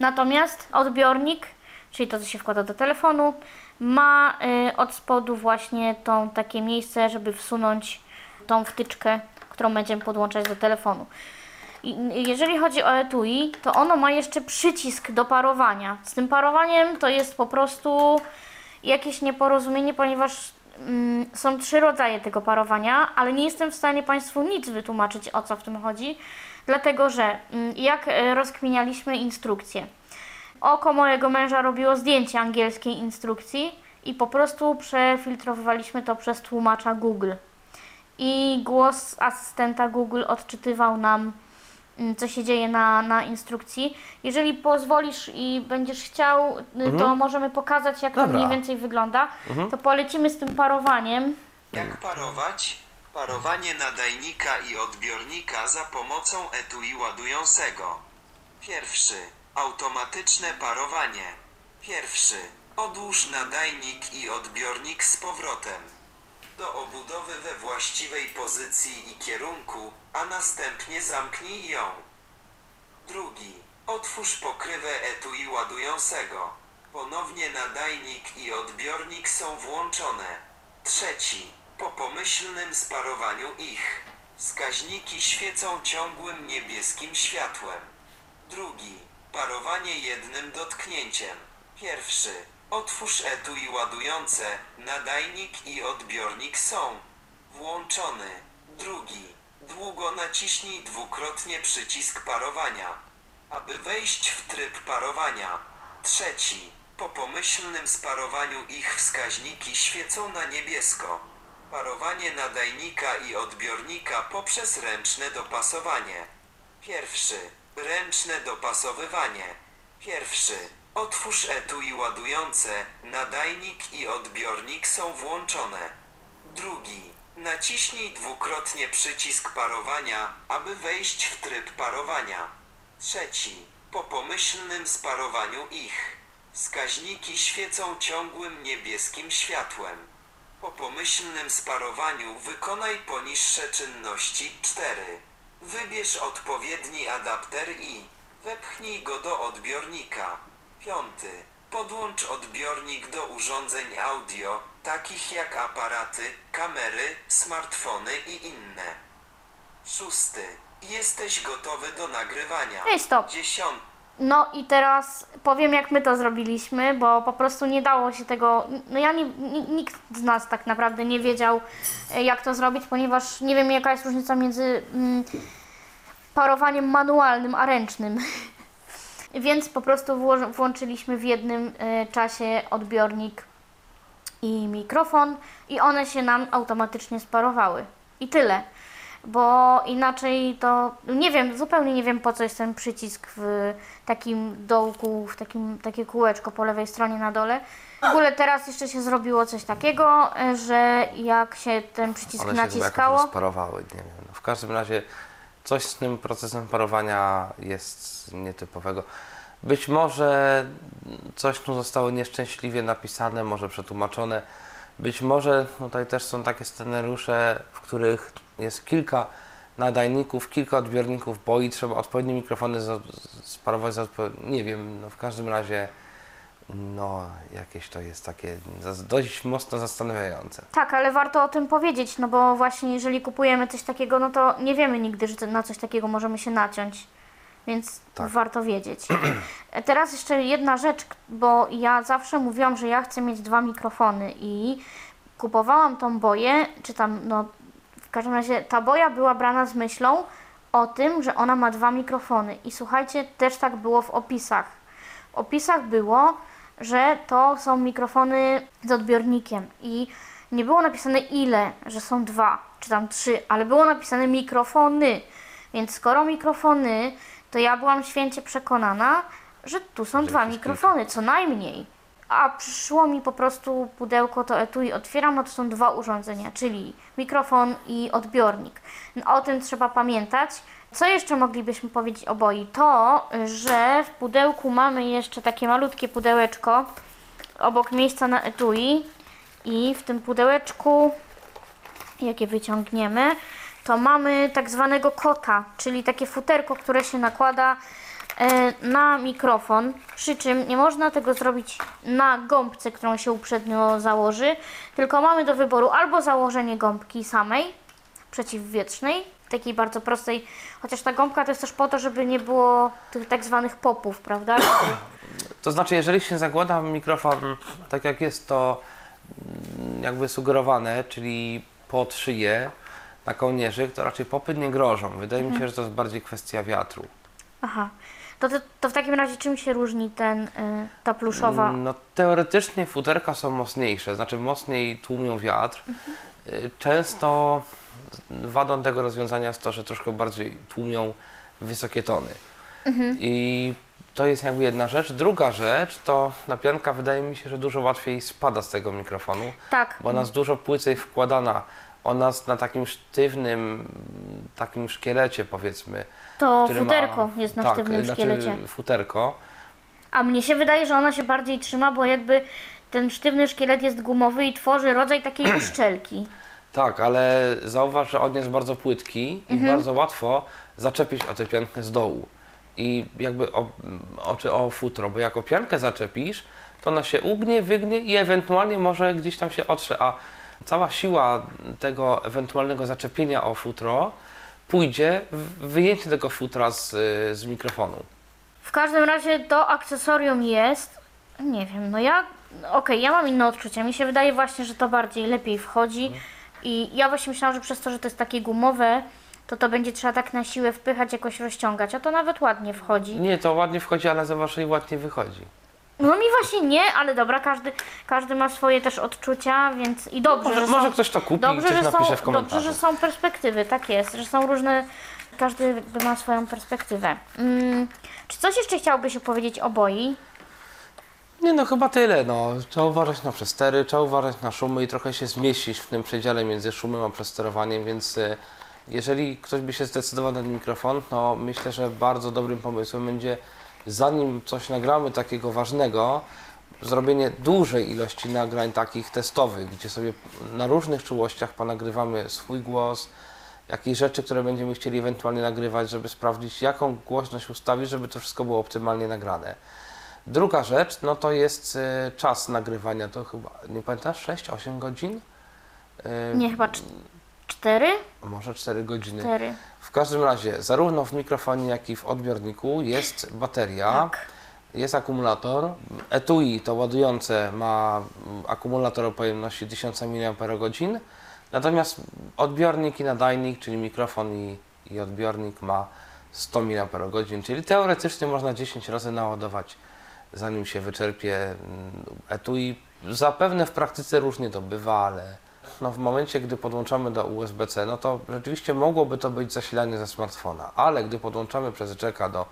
Natomiast odbiornik, czyli to, co się wkłada do telefonu, ma y, od spodu właśnie tą takie miejsce, żeby wsunąć tą wtyczkę, którą będziemy podłączać do telefonu. Jeżeli chodzi o etui, to ono ma jeszcze przycisk do parowania. Z tym parowaniem to jest po prostu jakieś nieporozumienie, ponieważ są trzy rodzaje tego parowania, ale nie jestem w stanie Państwu nic wytłumaczyć, o co w tym chodzi, dlatego że mm, jak e, rozkminialiśmy instrukcję, oko mojego męża robiło zdjęcie angielskiej instrukcji i po prostu przefiltrowywaliśmy to przez tłumacza Google. I głos asystenta Google odczytywał nam, mm, co się dzieje na, na instrukcji. Jeżeli pozwolisz i będziesz chciał, y, to możemy pokazać, jak to Dobra. mniej więcej wygląda. To polecimy z tym parowaniem. Jak parować? Parowanie nadajnika i odbiornika za pomocą etui ładującego. Pierwszy. Automatyczne parowanie. Pierwszy. Odłóż nadajnik i odbiornik z powrotem. Do obudowy we właściwej pozycji i kierunku, a następnie zamknij ją. Drugi. Otwórz pokrywę etui ładującego. Ponownie nadajnik i odbiornik są włączone. Trzeci. Po pomyślnym sparowaniu ich. Wskaźniki świecą ciągłym niebieskim światłem. Drugi. Parowanie jednym dotknięciem. Pierwszy. Otwórz etui ładujące. Nadajnik i odbiornik są włączony. Drugi. Długo naciśnij dwukrotnie przycisk parowania, aby wejść w tryb parowania. Trzeci. Po pomyślnym sparowaniu ich wskaźniki świecą na niebiesko. Parowanie nadajnika i odbiornika poprzez ręczne dopasowanie. Pierwszy. Ręczne dopasowywanie. Pierwszy. Otwórz etui ładujące. Nadajnik i odbiornik są włączone. Drugi. Naciśnij dwukrotnie przycisk parowania, aby wejść w tryb parowania. Trzeci. Po pomyślnym sparowaniu ich. Wskaźniki świecą ciągłym niebieskim światłem. Po pomyślnym sparowaniu wykonaj poniższe czynności 4. Wybierz odpowiedni adapter i wepchnij go do odbiornika. Piąty. Podłącz odbiornik do urządzeń audio, takich jak aparaty, kamery, smartfony i inne. Szósty. Jesteś gotowy do nagrywania. Ej, stop. Dziesiąty. No i teraz powiem, jak my to zrobiliśmy, bo po prostu nie dało się tego. No ja nie, ni- nikt z nas tak naprawdę nie wiedział, e, jak to zrobić, ponieważ nie wiem, jaka jest różnica między mm, parowaniem manualnym a ręcznym. Więc po prostu włączyliśmy w jednym e, czasie odbiornik i mikrofon, i one się nam automatycznie sparowały. I tyle bo inaczej to nie wiem, zupełnie nie wiem po co jest ten przycisk w takim dołku, w takim takie kółeczko po lewej stronie na dole. W ogóle teraz jeszcze się zrobiło coś takiego, e, że jak się ten przycisk One się naciskało, rozparowały, nie wiem. No, w każdym razie coś z tym procesem parowania jest nietypowego. Być może coś tu zostało nieszczęśliwie napisane, może przetłumaczone. Być może tutaj też są takie scenariusze, w których jest kilka nadajników, kilka odbiorników boi, trzeba odpowiednie mikrofony sparować, nie wiem, no w każdym razie no jakieś to jest takie dość mocno zastanawiające. tak, ale warto o tym powiedzieć, no bo właśnie jeżeli kupujemy coś takiego, no to nie wiemy nigdy, że na coś takiego możemy się naciąć. Więc Tak. warto wiedzieć. E, Teraz jeszcze jedna rzecz, bo ja zawsze mówiłam, że ja chcę mieć dwa mikrofony i kupowałam tą boję, czy tam, no w każdym razie ta boja była brana z myślą o tym, że ona ma dwa mikrofony. I słuchajcie, też tak było w opisach. W opisach było, że to są mikrofony z odbiornikiem i nie było napisane ile, że są dwa, czy tam trzy, ale było napisane mikrofony. Więc skoro mikrofony, to ja byłam święcie przekonana, że tu są dwa mikrofony, co najmniej. A przyszło mi po prostu pudełko to etui otwieram, a to są dwa urządzenia, czyli mikrofon i odbiornik. No, o tym trzeba pamiętać. Co jeszcze moglibyśmy powiedzieć o boi? To, że w pudełku mamy jeszcze takie malutkie pudełeczko obok miejsca na etui i w tym pudełeczku, jakie wyciągniemy, to mamy tak zwanego kota, czyli takie futerko, które się nakłada e, na mikrofon, przy czym nie można tego zrobić na gąbce, którą się uprzednio założy, tylko mamy do wyboru albo założenie gąbki samej, przeciwwietrznej, takiej bardzo prostej, chociaż ta gąbka to jest też po to, żeby nie było tych tak zwanych popów, prawda? To znaczy, jeżeli się zakłada mikrofon tak jak jest to mm, jakby sugerowane, czyli pod szyję na kołnierzyk, to raczej popy nie grożą. Wydaje mi się, że to jest bardziej kwestia wiatru. Aha. To, to, to w takim razie czym się różni ten, y, ta pluszowa? No teoretycznie futerka są mocniejsze, znaczy mocniej tłumią wiatr. Y, Często wadą tego rozwiązania jest to, że troszkę bardziej tłumią wysokie tony. I to jest jakby jedna rzecz. Druga rzecz to napianka wydaje mi się, że dużo łatwiej spada z tego mikrofonu, Tak. bo ona jest dużo płycej wkładana. Ona jest na takim sztywnym, takim szkielecie powiedzmy. To który ma- futerko jest na tak, sztywnym znaczy szkielecie. futerko. A mnie się wydaje, że ona się bardziej trzyma, bo jakby ten sztywny szkielet jest gumowy i tworzy rodzaj takiej uszczelki. Tak, ale zauważ, że on jest bardzo płytki i Mhm. bardzo łatwo zaczepić o tę piankę z dołu. I jakby o, o, czy o futro, bo jak o piankę zaczepisz, to ona się ugnie, wygnie i ewentualnie może gdzieś tam się otrze, a cała siła tego ewentualnego zaczepienia o futro pójdzie w wyjęcie tego futra z, z mikrofonu. W każdym razie to akcesorium jest, nie wiem, no ja, okej, ja mam inne odczucia. Mi się wydaje właśnie, że to bardziej lepiej wchodzi i ja właśnie myślałam, że przez to, że to jest takie gumowe, to to będzie trzeba tak na siłę wpychać, jakoś rozciągać, a to nawet ładnie wchodzi. Nie, to ładnie wchodzi, ale zobacz, i ładnie wychodzi. No mi właśnie nie, ale dobra, każdy, każdy ma swoje też odczucia, więc i dobrze, Może, że może są, ktoś to kupi i dobrze, ktoś że napisze w komentarzu. dobrze, że są perspektywy, tak jest, że są różne, każdy ma swoją perspektywę. Mm, czy coś jeszcze chciałbyś opowiedzieć o boi? Nie no, chyba tyle. No. Trzeba uważać na przestery, trzeba uważać na szumy i trochę się zmieścić w tym przedziale między szumem a przesterowaniem, więc e, jeżeli ktoś by się zdecydował na ten mikrofon, to myślę, że bardzo dobrym pomysłem będzie, zanim coś nagramy takiego ważnego, zrobienie dużej ilości nagrań takich testowych, gdzie sobie na różnych czułościach ponagrywamy swój głos, jakieś rzeczy, które będziemy chcieli ewentualnie nagrywać, żeby sprawdzić, jaką głośność ustawić, żeby to wszystko było optymalnie nagrane. Druga rzecz, no to jest e, czas nagrywania, to chyba, nie pamiętasz, 6-8 godzin? E, Nie, chyba cz- 4? może 4 godziny. 4. W każdym razie, zarówno w mikrofonie, jak i w odbiorniku jest bateria, Tak. jest akumulator. Etui to ładujące ma akumulator o pojemności 1000 mAh, natomiast odbiornik i nadajnik, czyli mikrofon i, i odbiornik ma 100 mAh, czyli teoretycznie można 10 razy naładować, zanim się wyczerpie mm, etui. Zapewne w praktyce różnie to bywa, ale no w momencie, gdy podłączamy do USB-C, no to rzeczywiście mogłoby to być zasilanie ze smartfona, ale gdy podłączamy przez jacka do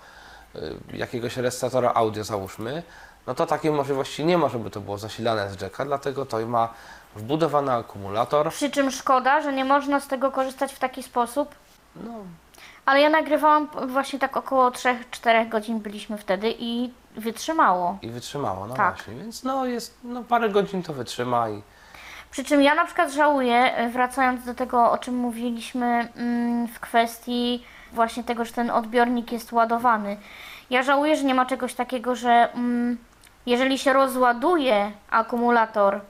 y, jakiegoś rejestratora audio załóżmy, no to takiej możliwości nie ma, żeby to było zasilane z jacka, dlatego to ma wbudowany akumulator. Przy czym szkoda, że nie można z tego korzystać w taki sposób. No, Ale ja nagrywałam właśnie tak około 3-4 godzin byliśmy wtedy i wytrzymało. i wytrzymało, no Tak. właśnie, więc no jest, no parę godzin to wytrzyma i Przy czym ja na przykład żałuję, e, wracając do tego, o czym mówiliśmy mm, w kwestii właśnie tego, że ten odbiornik jest ładowany. Ja żałuję, że nie ma czegoś takiego, że mm, jeżeli się rozładuje akumulator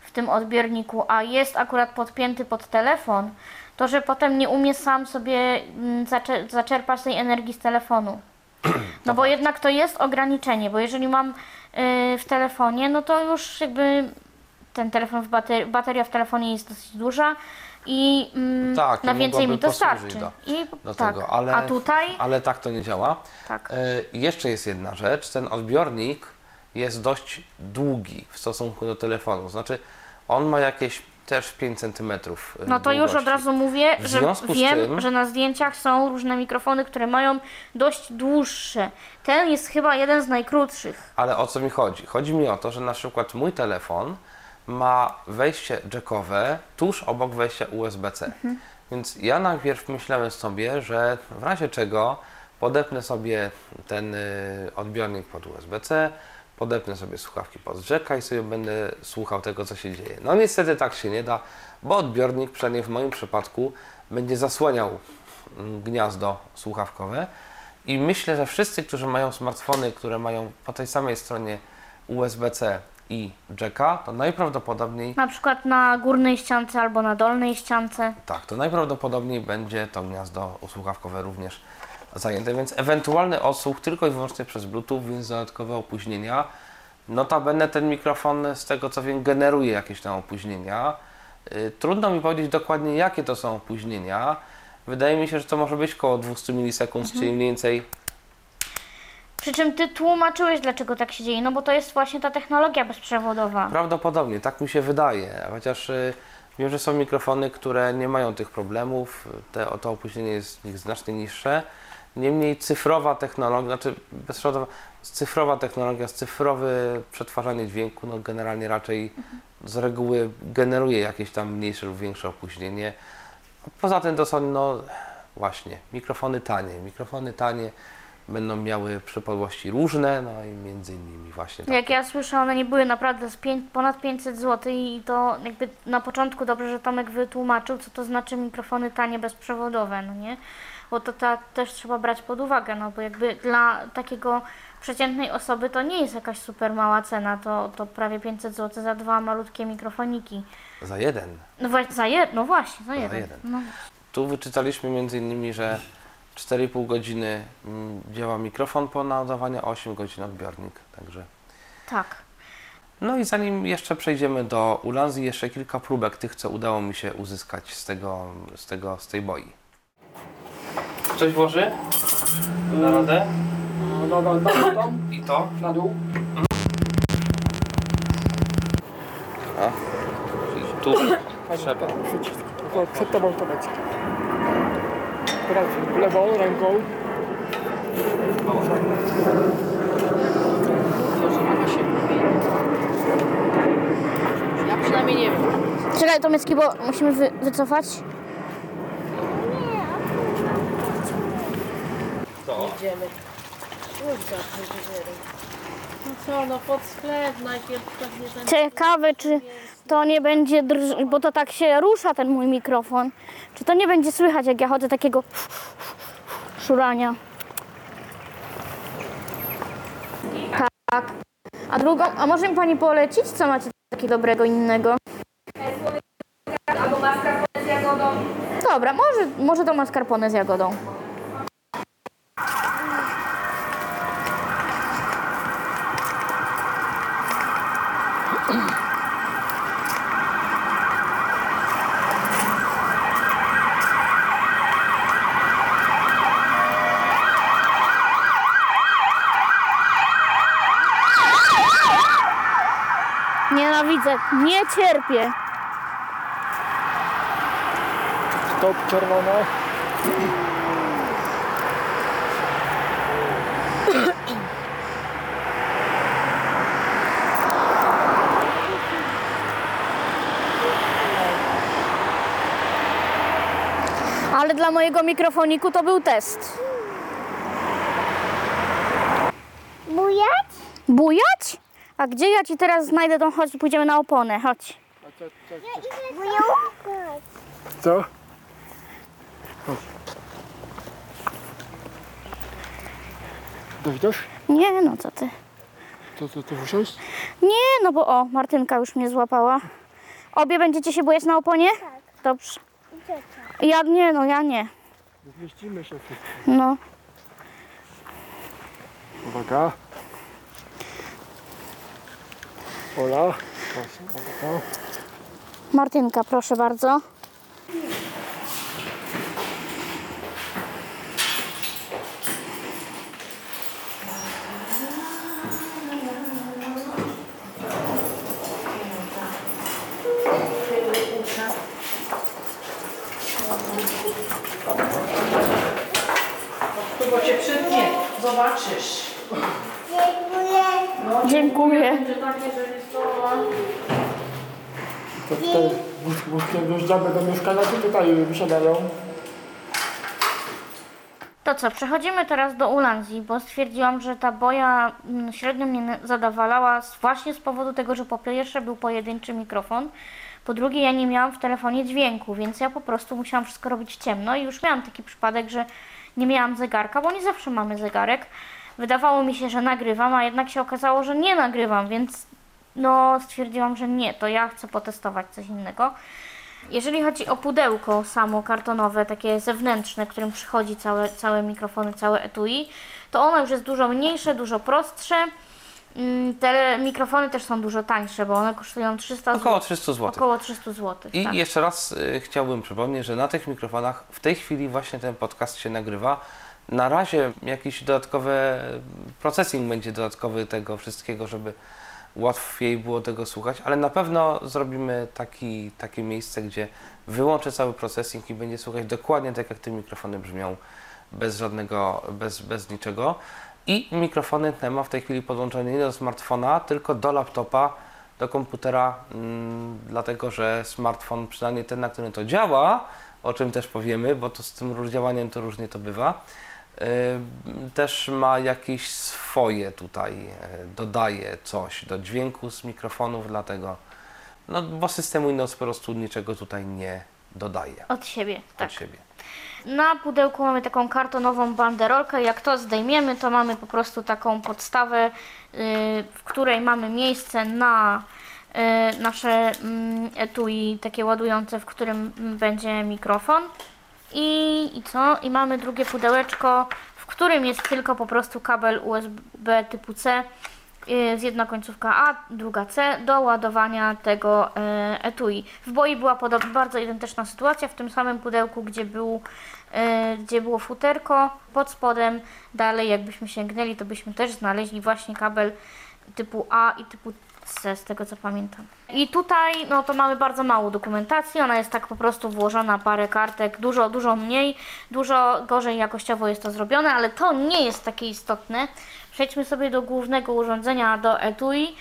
w tym odbiorniku, a jest akurat podpięty pod telefon, to że potem nie umie sam sobie mm, zacze- zaczerpać tej energii z telefonu. No bo jednak to jest ograniczenie, bo jeżeli mam y, w telefonie, no to już jakby ten telefon w baterii, bateria w telefonie jest dosyć duża i mm, Tak, i na więcej mi mogłaby to posłużyć starczy. do- I do tak. tego, ale, A tutaj ale tak to nie działa. tak. E, jeszcze jest jedna rzecz, ten odbiornik jest dość długi w stosunku do telefonu, znaczy on ma jakieś też 5 cm. No to już od razu mówię, że wiem, tym- że na zdjęciach są różne mikrofony, które mają dość dłuższe. Ten jest chyba jeden z najkrótszych. Ale o co mi chodzi? Chodzi mi o to, że na przykład mój telefon ma wejście jackowe tuż obok wejścia USB-C. Mhm. Więc ja najpierw myślałem sobie, że w razie czego podepnę sobie ten y, odbiornik pod USB-C, podepnę sobie słuchawki pod jacka i sobie będę słuchał tego, co się dzieje. No niestety tak się nie da, bo odbiornik, przynajmniej w moim przypadku, będzie zasłaniał mm, gniazdo słuchawkowe i myślę, że wszyscy, którzy mają smartfony, które mają po tej samej stronie USB-C i jacka, to najprawdopodobniej Na przykład na górnej ściance albo na dolnej ściance. tak, to najprawdopodobniej będzie to gniazdo słuchawkowe również zajęte, więc ewentualny odsłuch tylko i wyłącznie przez Bluetooth, więc dodatkowe opóźnienia. Notabene ten mikrofon, z tego co wiem, generuje jakieś tam opóźnienia. Y, Trudno mi powiedzieć dokładnie, jakie to są opóźnienia. Wydaje mi się, że to może być około 200 milisekund, czyli mniej więcej Przy czym ty tłumaczyłeś, dlaczego tak się dzieje, no bo to jest właśnie ta technologia bezprzewodowa. Prawdopodobnie, tak mi się wydaje, chociaż y, wiem, że są mikrofony, które nie mają tych problemów, te, to opóźnienie jest w nich znacznie niższe. Niemniej cyfrowa technologia, znaczy bezprzewodowa, cyfrowa technologia, cyfrowe przetwarzanie dźwięku, no generalnie raczej z reguły generuje jakieś tam mniejsze lub większe opóźnienie. Poza tym to są, no właśnie, mikrofony tanie. Mikrofony tanie będą miały przypadłości różne, no i między innymi właśnie takie. Jak ja słyszę, one nie były naprawdę z pięć, ponad 500 zł i to jakby na początku dobrze, że Tomek wytłumaczył, co to znaczy mikrofony tanie bezprzewodowe, no nie? Bo to tak też trzeba brać pod uwagę, no bo jakby dla takiego przeciętnej osoby to nie jest jakaś super mała cena, to, to prawie 500 zł za dwa malutkie mikrofoniki. Za jeden. No właśnie, za jed, no właśnie, za jeden. jeden. No. Tu wyczytaliśmy między innymi, że 4,5 godziny mm, działa mikrofon po naładowaniu, a 8 godzin odbiornik. Także. Tak. No i zanim jeszcze przejdziemy do Ulanzi, jeszcze kilka próbek tych, co udało mi się uzyskać z tego, z tego, z tej boi. Coś włoży? Na radę? No, Nogą tam, tam, I to? na dół. A. Czyli tu trzeba. Tylko przed tobą to będzie. Teraz lewą ręką. Ja przynajmniej nie wiem. Czekaj Tomecki, bo musimy wy, wycofać. Idziemy. Kurde. No co, no pod sklep najpierw pewnie ten... Ciekawe, czy to nie będzie drż... bo to tak się rusza ten mój mikrofon. Czy to nie będzie słychać, jak ja chodzę takiego szurania? Tak. A drugą, a może mi pani polecić, co macie takiego dobrego innego? albo maska jagodą. Dobra, może, może to mascarpone z jagodą. Nienawidzę, nie cierpię. Stop czerwone. Ale dla mojego mikrofoniku to był test. Bujać? Bujać? A gdzie ja ci teraz znajdę tą, chodź, pójdziemy na oponę, chodź. Bujać. Co? Dowiesz? Nie, no co ty. To, to, to usiąść? Nie, no bo o, Martynka już mnie złapała. Obie będziecie się bujać na oponie? Tak. Dobrze. Ja nie, no ja nie. Zmieścimy się. No. Uwaga. Ola. Martynka, proszę bardzo. Bo cię przytnie, zobaczysz. Dziękuję. Dziękuję. To tutaj wóz- wózkiem do mieszkania, czy tutaj wysiadają? To co, przechodzimy teraz do Ulandii, bo stwierdziłam, że ta boja mm, średnio mnie zadawalała właśnie z powodu tego, że po pierwsze był pojedynczy mikrofon, po drugie ja nie miałam w telefonie dźwięku, więc ja po prostu musiałam wszystko robić ciemno i już miałam taki przypadek, że nie miałam zegarka, bo nie zawsze mamy zegarek. Wydawało mi się, że nagrywam, a jednak się okazało, że nie nagrywam, więc no stwierdziłam, że nie, to ja chcę potestować coś innego. Jeżeli chodzi o pudełko samo kartonowe, takie zewnętrzne, którym przychodzi całe, całe mikrofony, całe etui, to ono już jest dużo mniejsze, dużo prostsze. Mm, Te mikrofony też są dużo tańsze, bo one kosztują 300 Około zł. 300 zł. Około 300 zł. I tak. jeszcze raz y, chciałbym przypomnieć, że na tych mikrofonach w tej chwili właśnie ten podcast się nagrywa. Na razie jakiś dodatkowy processing będzie dodatkowy tego wszystkiego, żeby łatwiej było tego słuchać, ale na pewno zrobimy taki, takie miejsce, gdzie wyłączę cały processing i będzie słuchać dokładnie tak, jak te mikrofony brzmią, bez żadnego, bez, bez niczego. I mikrofony te ma w tej chwili podłączone nie do smartfona, tylko do laptopa, do komputera, mm, dlatego że smartfon, przynajmniej ten, na którym to działa, o czym też powiemy, bo to z tym działaniem to różnie to bywa, też ma jakieś swoje tutaj, y, dodaje coś do dźwięku z mikrofonów, dlatego, no bo system Windows po prostu niczego tutaj nie dodaje Od siebie, tak. od siebie. Na pudełku mamy taką kartonową banderolkę. Jak to zdejmiemy, to mamy po prostu taką podstawę, yy, w której mamy miejsce na yy, nasze mm, etui takie ładujące, w którym mm, będzie mikrofon. I, I co? I mamy drugie pudełeczko, w którym jest tylko po prostu kabel USB typu C. Jest jedna końcówka A, druga C do ładowania tego e, etui. W boi była bardzo identyczna sytuacja, w tym samym pudełku, gdzie, był, e, gdzie było futerko, pod spodem, dalej jakbyśmy sięgnęli, to byśmy też znaleźli właśnie kabel typu A i typu Z tego co pamiętam. I tutaj, no to mamy bardzo mało dokumentacji, ona jest tak po prostu włożona, parę kartek, dużo, dużo mniej, dużo gorzej jakościowo jest to zrobione, ale to nie jest takie istotne. Przejdźmy sobie do głównego urządzenia, do etui.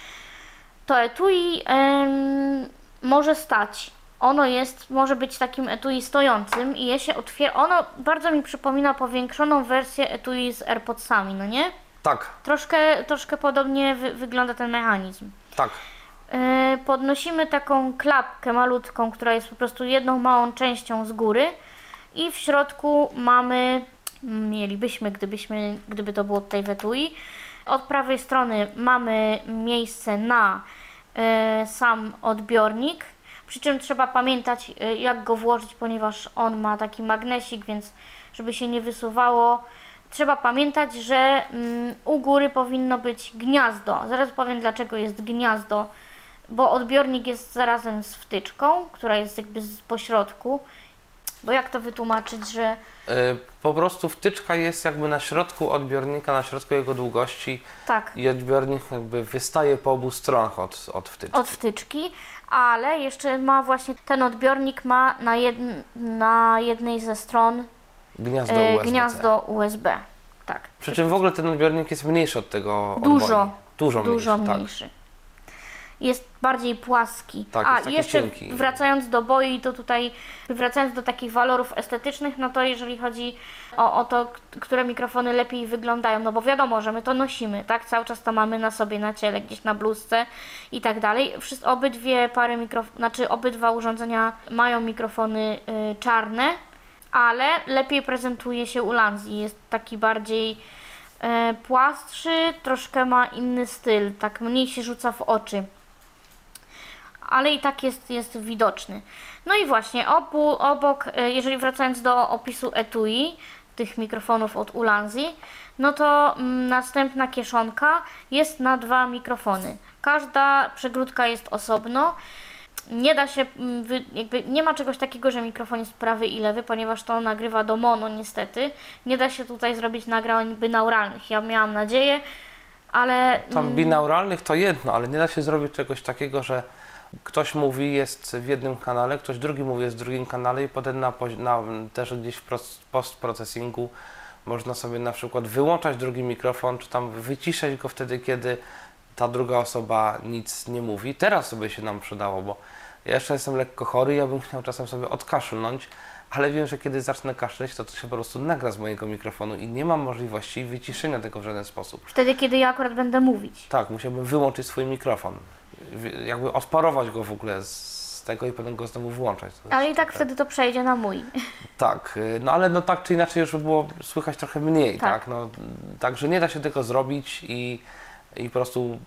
To etui em, może stać. Ono jest, może być takim etui stojącym i je się otwiera. Ono bardzo mi przypomina powiększoną wersję etui z AirPodsami, no nie? Tak, Troszkę, troszkę podobnie wy, wygląda ten mechanizm. Tak. Yy, podnosimy taką klapkę malutką, która jest po prostu jedną małą częścią z góry i w środku mamy, mielibyśmy, gdybyśmy, gdyby to było tutaj w etui, od prawej strony mamy miejsce na yy, sam odbiornik, Przy czym trzeba pamiętać, y, jak go włożyć, ponieważ on ma taki magnesik, więc żeby się nie wysuwało, trzeba pamiętać, że mm, u góry powinno być gniazdo. Zaraz powiem, dlaczego jest gniazdo, bo odbiornik jest zarazem z wtyczką, która jest jakby z pośrodku. Bo jak to wytłumaczyć, że Y, Po prostu wtyczka jest jakby na środku odbiornika, na środku jego długości tak, i odbiornik jakby wystaje po obu stronach od, od wtyczki. od wtyczki, ale jeszcze ma właśnie ten odbiornik ma na, jedn, na jednej ze stron Gniazdo e, USB. gniazdo USB. Tak. Przy czym w ogóle ten odbiornik jest mniejszy od tego Dużo. Dużo, Dużo mniejszy. mniejszy. Jest bardziej płaski. Tak, A jeszcze cienki. wracając do boi, to tutaj wracając do takich walorów estetycznych, no to jeżeli chodzi o, o to, które mikrofony lepiej wyglądają, no bo wiadomo, że my to nosimy, tak? Cały czas to mamy na sobie, na ciele, gdzieś na bluzce i tak dalej. Obydwie pary mikrofonów, znaczy obydwa urządzenia mają mikrofony y, czarne, ale lepiej prezentuje się u Lanzi. Jest taki bardziej e, płastszy, troszkę ma inny styl, tak mniej się rzuca w oczy. Ale i tak jest, jest widoczny. No i właśnie, obu, obok, e, jeżeli wracając do opisu etui, tych mikrofonów od Ulanzi, no to mm, następna kieszonka jest na dwa mikrofony. Każda przegródka jest osobno. Nie da się, mm, jakby nie ma czegoś takiego, że mikrofon jest prawy i lewy, ponieważ to nagrywa do mono niestety. Nie da się tutaj zrobić nagrań binauralnych. Ja miałam nadzieję, ale Tam binauralnych to jedno, ale nie da się zrobić czegoś takiego, że ktoś mówi jest w jednym kanale, ktoś drugi mówi jest w drugim kanale i potem na, na, też gdzieś w postprocesingu można sobie na przykład wyłączać drugi mikrofon, czy tam wyciszać go wtedy, kiedy ta druga osoba nic nie mówi. Teraz sobie się nam przydało, bo ja jeszcze jestem lekko chory, ja bym chciał czasem sobie odkaszlnąć, ale wiem, że kiedy zacznę kaszleć, to to się po prostu nagra z mojego mikrofonu i nie mam możliwości wyciszenia tego w żaden sposób. wtedy, kiedy ja akurat będę mówić. Tak, musiałbym wyłączyć swój mikrofon. Jakby odparować go w ogóle z tego i potem go znowu włączać. Ale i tak wtedy to przejdzie na mój. Tak, y, no ale no tak czy inaczej już by było słychać trochę mniej, Tak. tak? No, także nie da się tego zrobić i, i po prostu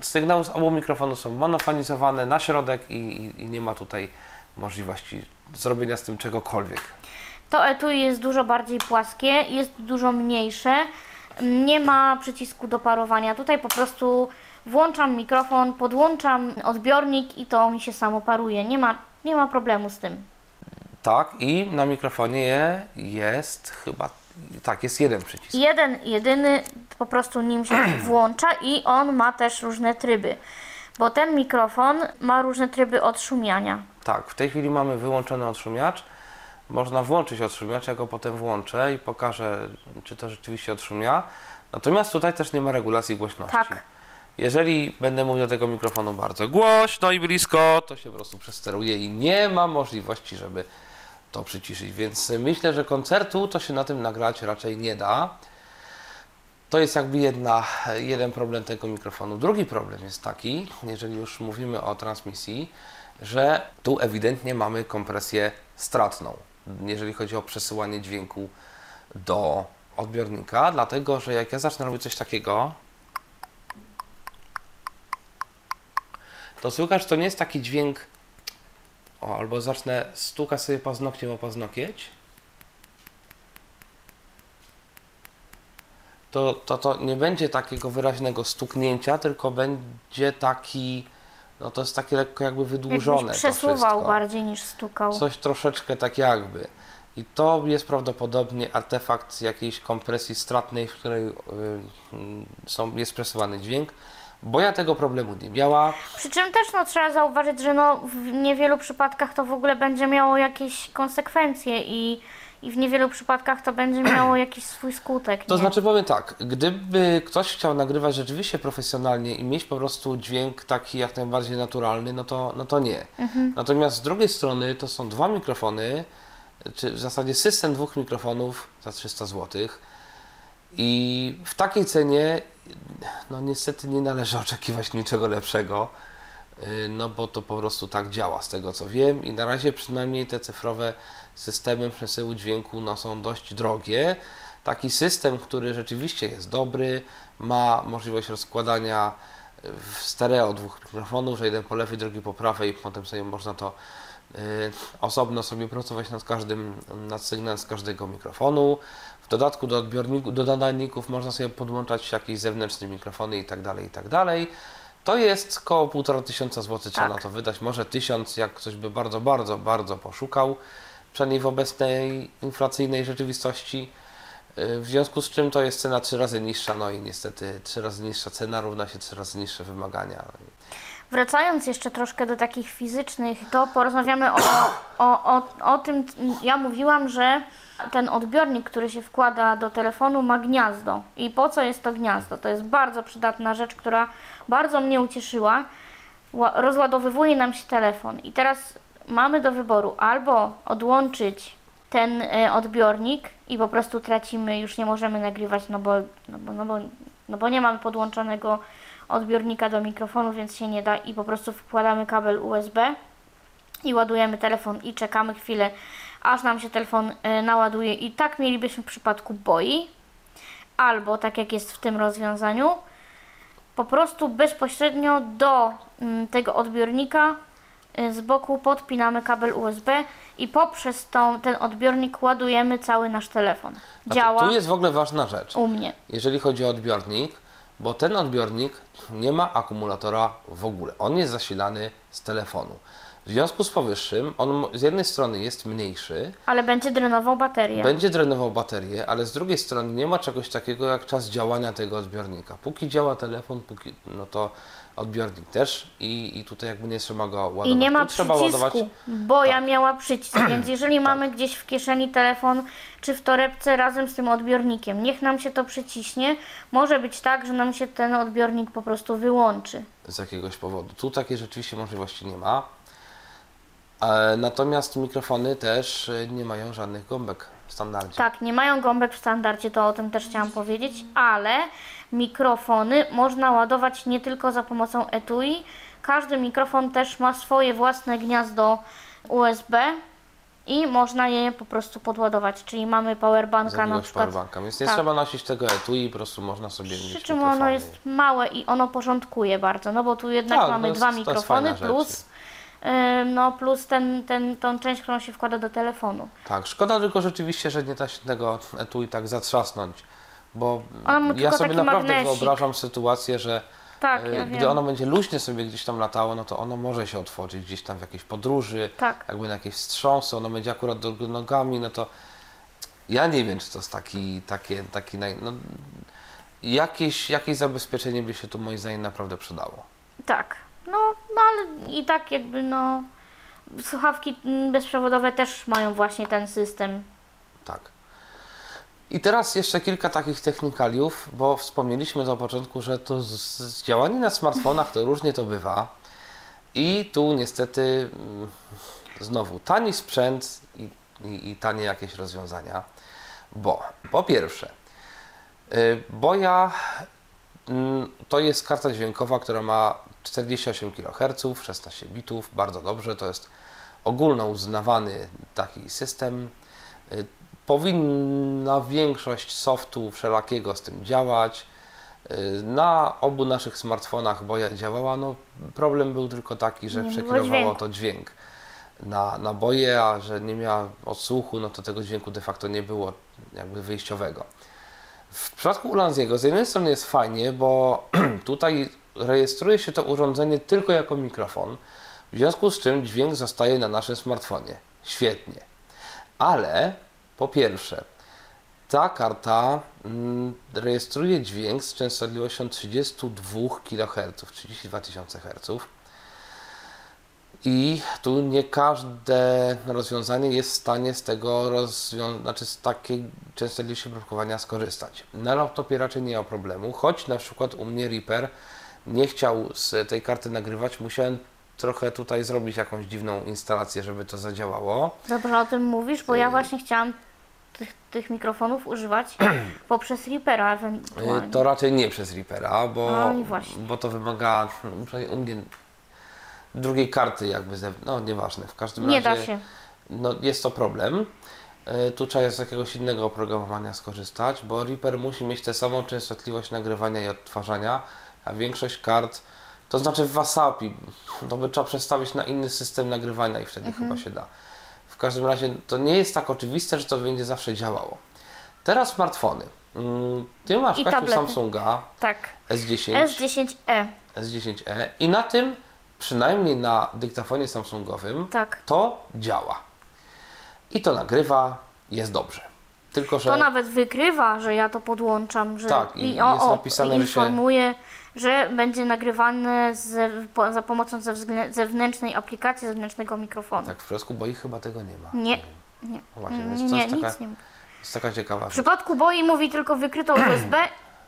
sygnały z obu mikrofonów są monofonizowane na środek i, i, i nie ma tutaj możliwości zrobienia z tym czegokolwiek. To etui jest dużo bardziej płaskie, jest dużo mniejsze, nie ma przycisku do parowania. Tutaj po prostu włączam mikrofon, podłączam odbiornik i to mi się samo paruje. Nie ma, nie ma problemu z tym. Tak, i na mikrofonie jest chyba, tak, jest jeden przycisk. Jeden, jedyny, po prostu nim się włącza i on ma też różne tryby. Bo ten mikrofon ma różne tryby odszumiania. Tak, w tej chwili mamy wyłączony odszumiacz. Można włączyć odszumiacz, ja go potem włączę i pokażę, czy to rzeczywiście odszumia. Natomiast tutaj też nie ma regulacji głośności. Tak. Jeżeli będę mówił do tego mikrofonu bardzo głośno i blisko, to się po prostu przesteruje i nie ma możliwości, żeby to przyciszyć. Więc myślę, że koncertu to się na tym nagrać raczej nie da. To jest jakby jedna, jeden problem tego mikrofonu. Drugi problem jest taki, jeżeli już mówimy o transmisji, że tu ewidentnie mamy kompresję stratną, jeżeli chodzi o przesyłanie dźwięku do odbiornika, dlatego że jak ja zacznę robić coś takiego, to słychać, to nie jest taki dźwięk, o, albo zacznę stukać sobie paznokciem o paznokieć, to, to, to nie będzie takiego wyraźnego stuknięcia, tylko będzie taki, no to jest takie lekko jakby wydłużone Jakbyś przesuwał bardziej niż stukał. Coś troszeczkę tak jakby. I to jest prawdopodobnie artefakt jakiejś kompresji stratnej, w której y, y, są, jest presowany dźwięk, bo ja tego problemu nie miała. Przy czym też no, trzeba zauważyć, że no, w niewielu przypadkach to w ogóle będzie miało jakieś konsekwencje i, i w niewielu przypadkach to będzie miało jakiś swój skutek. To nie? znaczy powiem tak, gdyby ktoś chciał nagrywać rzeczywiście profesjonalnie i mieć po prostu dźwięk taki jak najbardziej naturalny, no to, no to nie. Natomiast z drugiej strony to są dwa mikrofony, czy w zasadzie system dwóch mikrofonów za 300 zł. I w takiej cenie, no niestety nie należy oczekiwać niczego lepszego, y, no bo to po prostu tak działa z tego co wiem i na razie przynajmniej te cyfrowe systemy przesyłu dźwięku no, są dość drogie. Taki system, który rzeczywiście jest dobry, ma możliwość rozkładania w stereo dwóch mikrofonów, że jeden po lewej, drugi po prawej potem sobie można to y, osobno sobie pracować nad każdym, nad sygnałem z każdego mikrofonu. W dodatku do odbiorników, do nadajników można sobie podłączać jakieś zewnętrzne mikrofony i tak dalej, i tak dalej. To jest około 1,5 tysiąca złotych trzeba Tak. na to wydać, może tysiąc, jak ktoś by bardzo, bardzo, bardzo poszukał, przynajmniej w obecnej inflacyjnej rzeczywistości. Y, W związku z czym to jest cena trzy razy niższa, no i niestety trzy razy niższa cena równa się trzy razy niższe wymagania. Wracając jeszcze troszkę do takich fizycznych, to porozmawiamy o, o, o, o tym, ja mówiłam, że ten odbiornik, który się wkłada do telefonu ma gniazdo. I po co jest to gniazdo? To jest bardzo przydatna rzecz, która bardzo mnie ucieszyła. Ła- Rozładowywuje nam się telefon i teraz mamy do wyboru albo odłączyć ten e, odbiornik i po prostu tracimy, już nie możemy nagrywać, no bo, no bo, no bo, no bo nie mamy podłączonego odbiornika do mikrofonu, więc się nie da i po prostu wkładamy kabel USB i ładujemy telefon i czekamy chwilę, aż nam się telefon e, naładuje i tak mielibyśmy w przypadku boi, albo tak jak jest w tym rozwiązaniu, po prostu bezpośrednio do mm, tego odbiornika y, z boku podpinamy kabel USB i poprzez tą, ten odbiornik ładujemy cały nasz telefon. Znaczy, Działa Tu jest w ogóle ważna rzecz. u mnie. jeżeli chodzi o odbiornik, bo ten odbiornik nie ma akumulatora w ogóle. On jest zasilany z telefonu. W związku z powyższym, on z jednej strony jest mniejszy, Ale będzie drenował baterię. będzie drenował baterię, ale z drugiej strony nie ma czegoś takiego jak czas działania tego odbiornika. Póki działa telefon, póki, no to odbiornik też i, i tutaj jakby nie trzeba go ładować. I nie ma Tu przycisku, ładować. bo ja Tak. miała przycisk, więc jeżeli mamy gdzieś w kieszeni telefon czy w torebce razem z tym odbiornikiem, niech nam się to przyciśnie. Może być tak, że nam się ten odbiornik po prostu wyłączy. z jakiegoś powodu. Tu takiej rzeczywiście możliwości nie ma. E, natomiast mikrofony też e, nie mają żadnych gąbek w standardzie. Tak, nie mają gąbek w standardzie, to o tym też chciałam powiedzieć, ale mikrofony można ładować nie tylko za pomocą etui. Każdy mikrofon też ma swoje własne gniazdo USB i można je po prostu podładować, czyli mamy powerbanka na jakiegoś przykład. powerbanka. Więc nie tak. trzeba nosić tego etui, po prostu można sobie Przy mieć czym mikrofony. ono jest małe i ono porządkuje bardzo, no bo tu jednak Tak, mamy jest- dwa mikrofony fajna rzecz. No, plus ten, ten, tą część, którą się wkłada do telefonu. Tak, szkoda tylko rzeczywiście, że nie da się tego etui tak zatrzasnąć, bo ma ja sobie naprawdę magnesik. wyobrażam sytuację, że Tak, e, ja gdy wiem. ono będzie luźnie sobie gdzieś tam latało, no to ono może się otworzyć gdzieś tam w jakiejś podróży, Tak. jakby na jakieś wstrząsy, ono będzie akurat do nogami, no to ja nie wiem, czy to jest taki, takie, taki no, jakieś, jakieś zabezpieczenie by się tu moim zdaniem naprawdę przydało. Tak, no, no ale i tak jakby no słuchawki bezprzewodowe też mają właśnie ten system. Tak. I teraz jeszcze kilka takich technikaliów, bo wspomnieliśmy na początku, że to z, z działanie na smartfonach to różnie to bywa. I tu niestety mm, znowu tani sprzęt i, i, i tanie jakieś rozwiązania. Bo po pierwsze, y, Boja mm, to jest karta dźwiękowa, która ma 48 kHz, 16 bitów, bardzo dobrze, to jest ogólno uznawany taki system. Y, Powinna większość softu wszelakiego z tym działać. Y, Na obu naszych smartfonach boja działała. No, problem był tylko taki, że Nie przekierowało to dźwięk na, na boje, a że nie miała odsłuchu, no to tego dźwięku de facto nie było jakby wyjściowego. W przypadku Ulanziego z jednej strony jest fajnie, bo tutaj rejestruje się to urządzenie tylko jako mikrofon, w związku z czym dźwięk zostaje na naszym smartfonie. Świetnie. Ale po pierwsze, ta karta mm, rejestruje dźwięk z częstotliwością 32 kHz, 32 tysiące Hz. I tu nie każde rozwiązanie jest w stanie z tego znaczy z takiej częstotliwości próbowania skorzystać. Na laptopie raczej nie ma problemu, choć na przykład u mnie Reaper nie chciał z tej karty nagrywać, musiałem trochę tutaj zrobić jakąś dziwną instalację, żeby to zadziałało. Dobrze o tym mówisz, bo ja właśnie chciałam tych, tych mikrofonów używać poprzez Reapera Y, ewentualnie. To raczej nie przez Reapera, bo, No bo to wymaga no, u mnie drugiej karty jakby, ze, no nieważne, w każdym Nie razie da się. no, jest to problem. Y, Tu trzeba z jakiegoś innego oprogramowania skorzystać, bo Reaper musi mieć tę samą częstotliwość nagrywania i odtwarzania, a większość kart, to znaczy w Wasapi, to by trzeba przestawić na inny system nagrywania i wtedy Mhm. chyba się da. W każdym razie to nie jest tak oczywiste, że to będzie zawsze działało. Teraz smartfony. Mm, Ty masz I Kasiu. Samsunga Tak. S10. S10e. S10e i na tym, przynajmniej na dyktafonie Samsungowym, Tak. to działa. I to nagrywa, jest dobrze. Tylko, że To nawet wykrywa, że ja to podłączam, że Tak, i o, jest o, napisane, i że się- informuje, że będzie nagrywane z, po, za pomocą zewnętrznej aplikacji, zewnętrznego mikrofonu. tak w przypadku boi chyba tego nie ma. Nie, nie, No właśnie, nie, więc nie, to nie jest taka, nic nie. jest taka ciekawa W rzecz. przypadku boi mówi tylko wykryto USB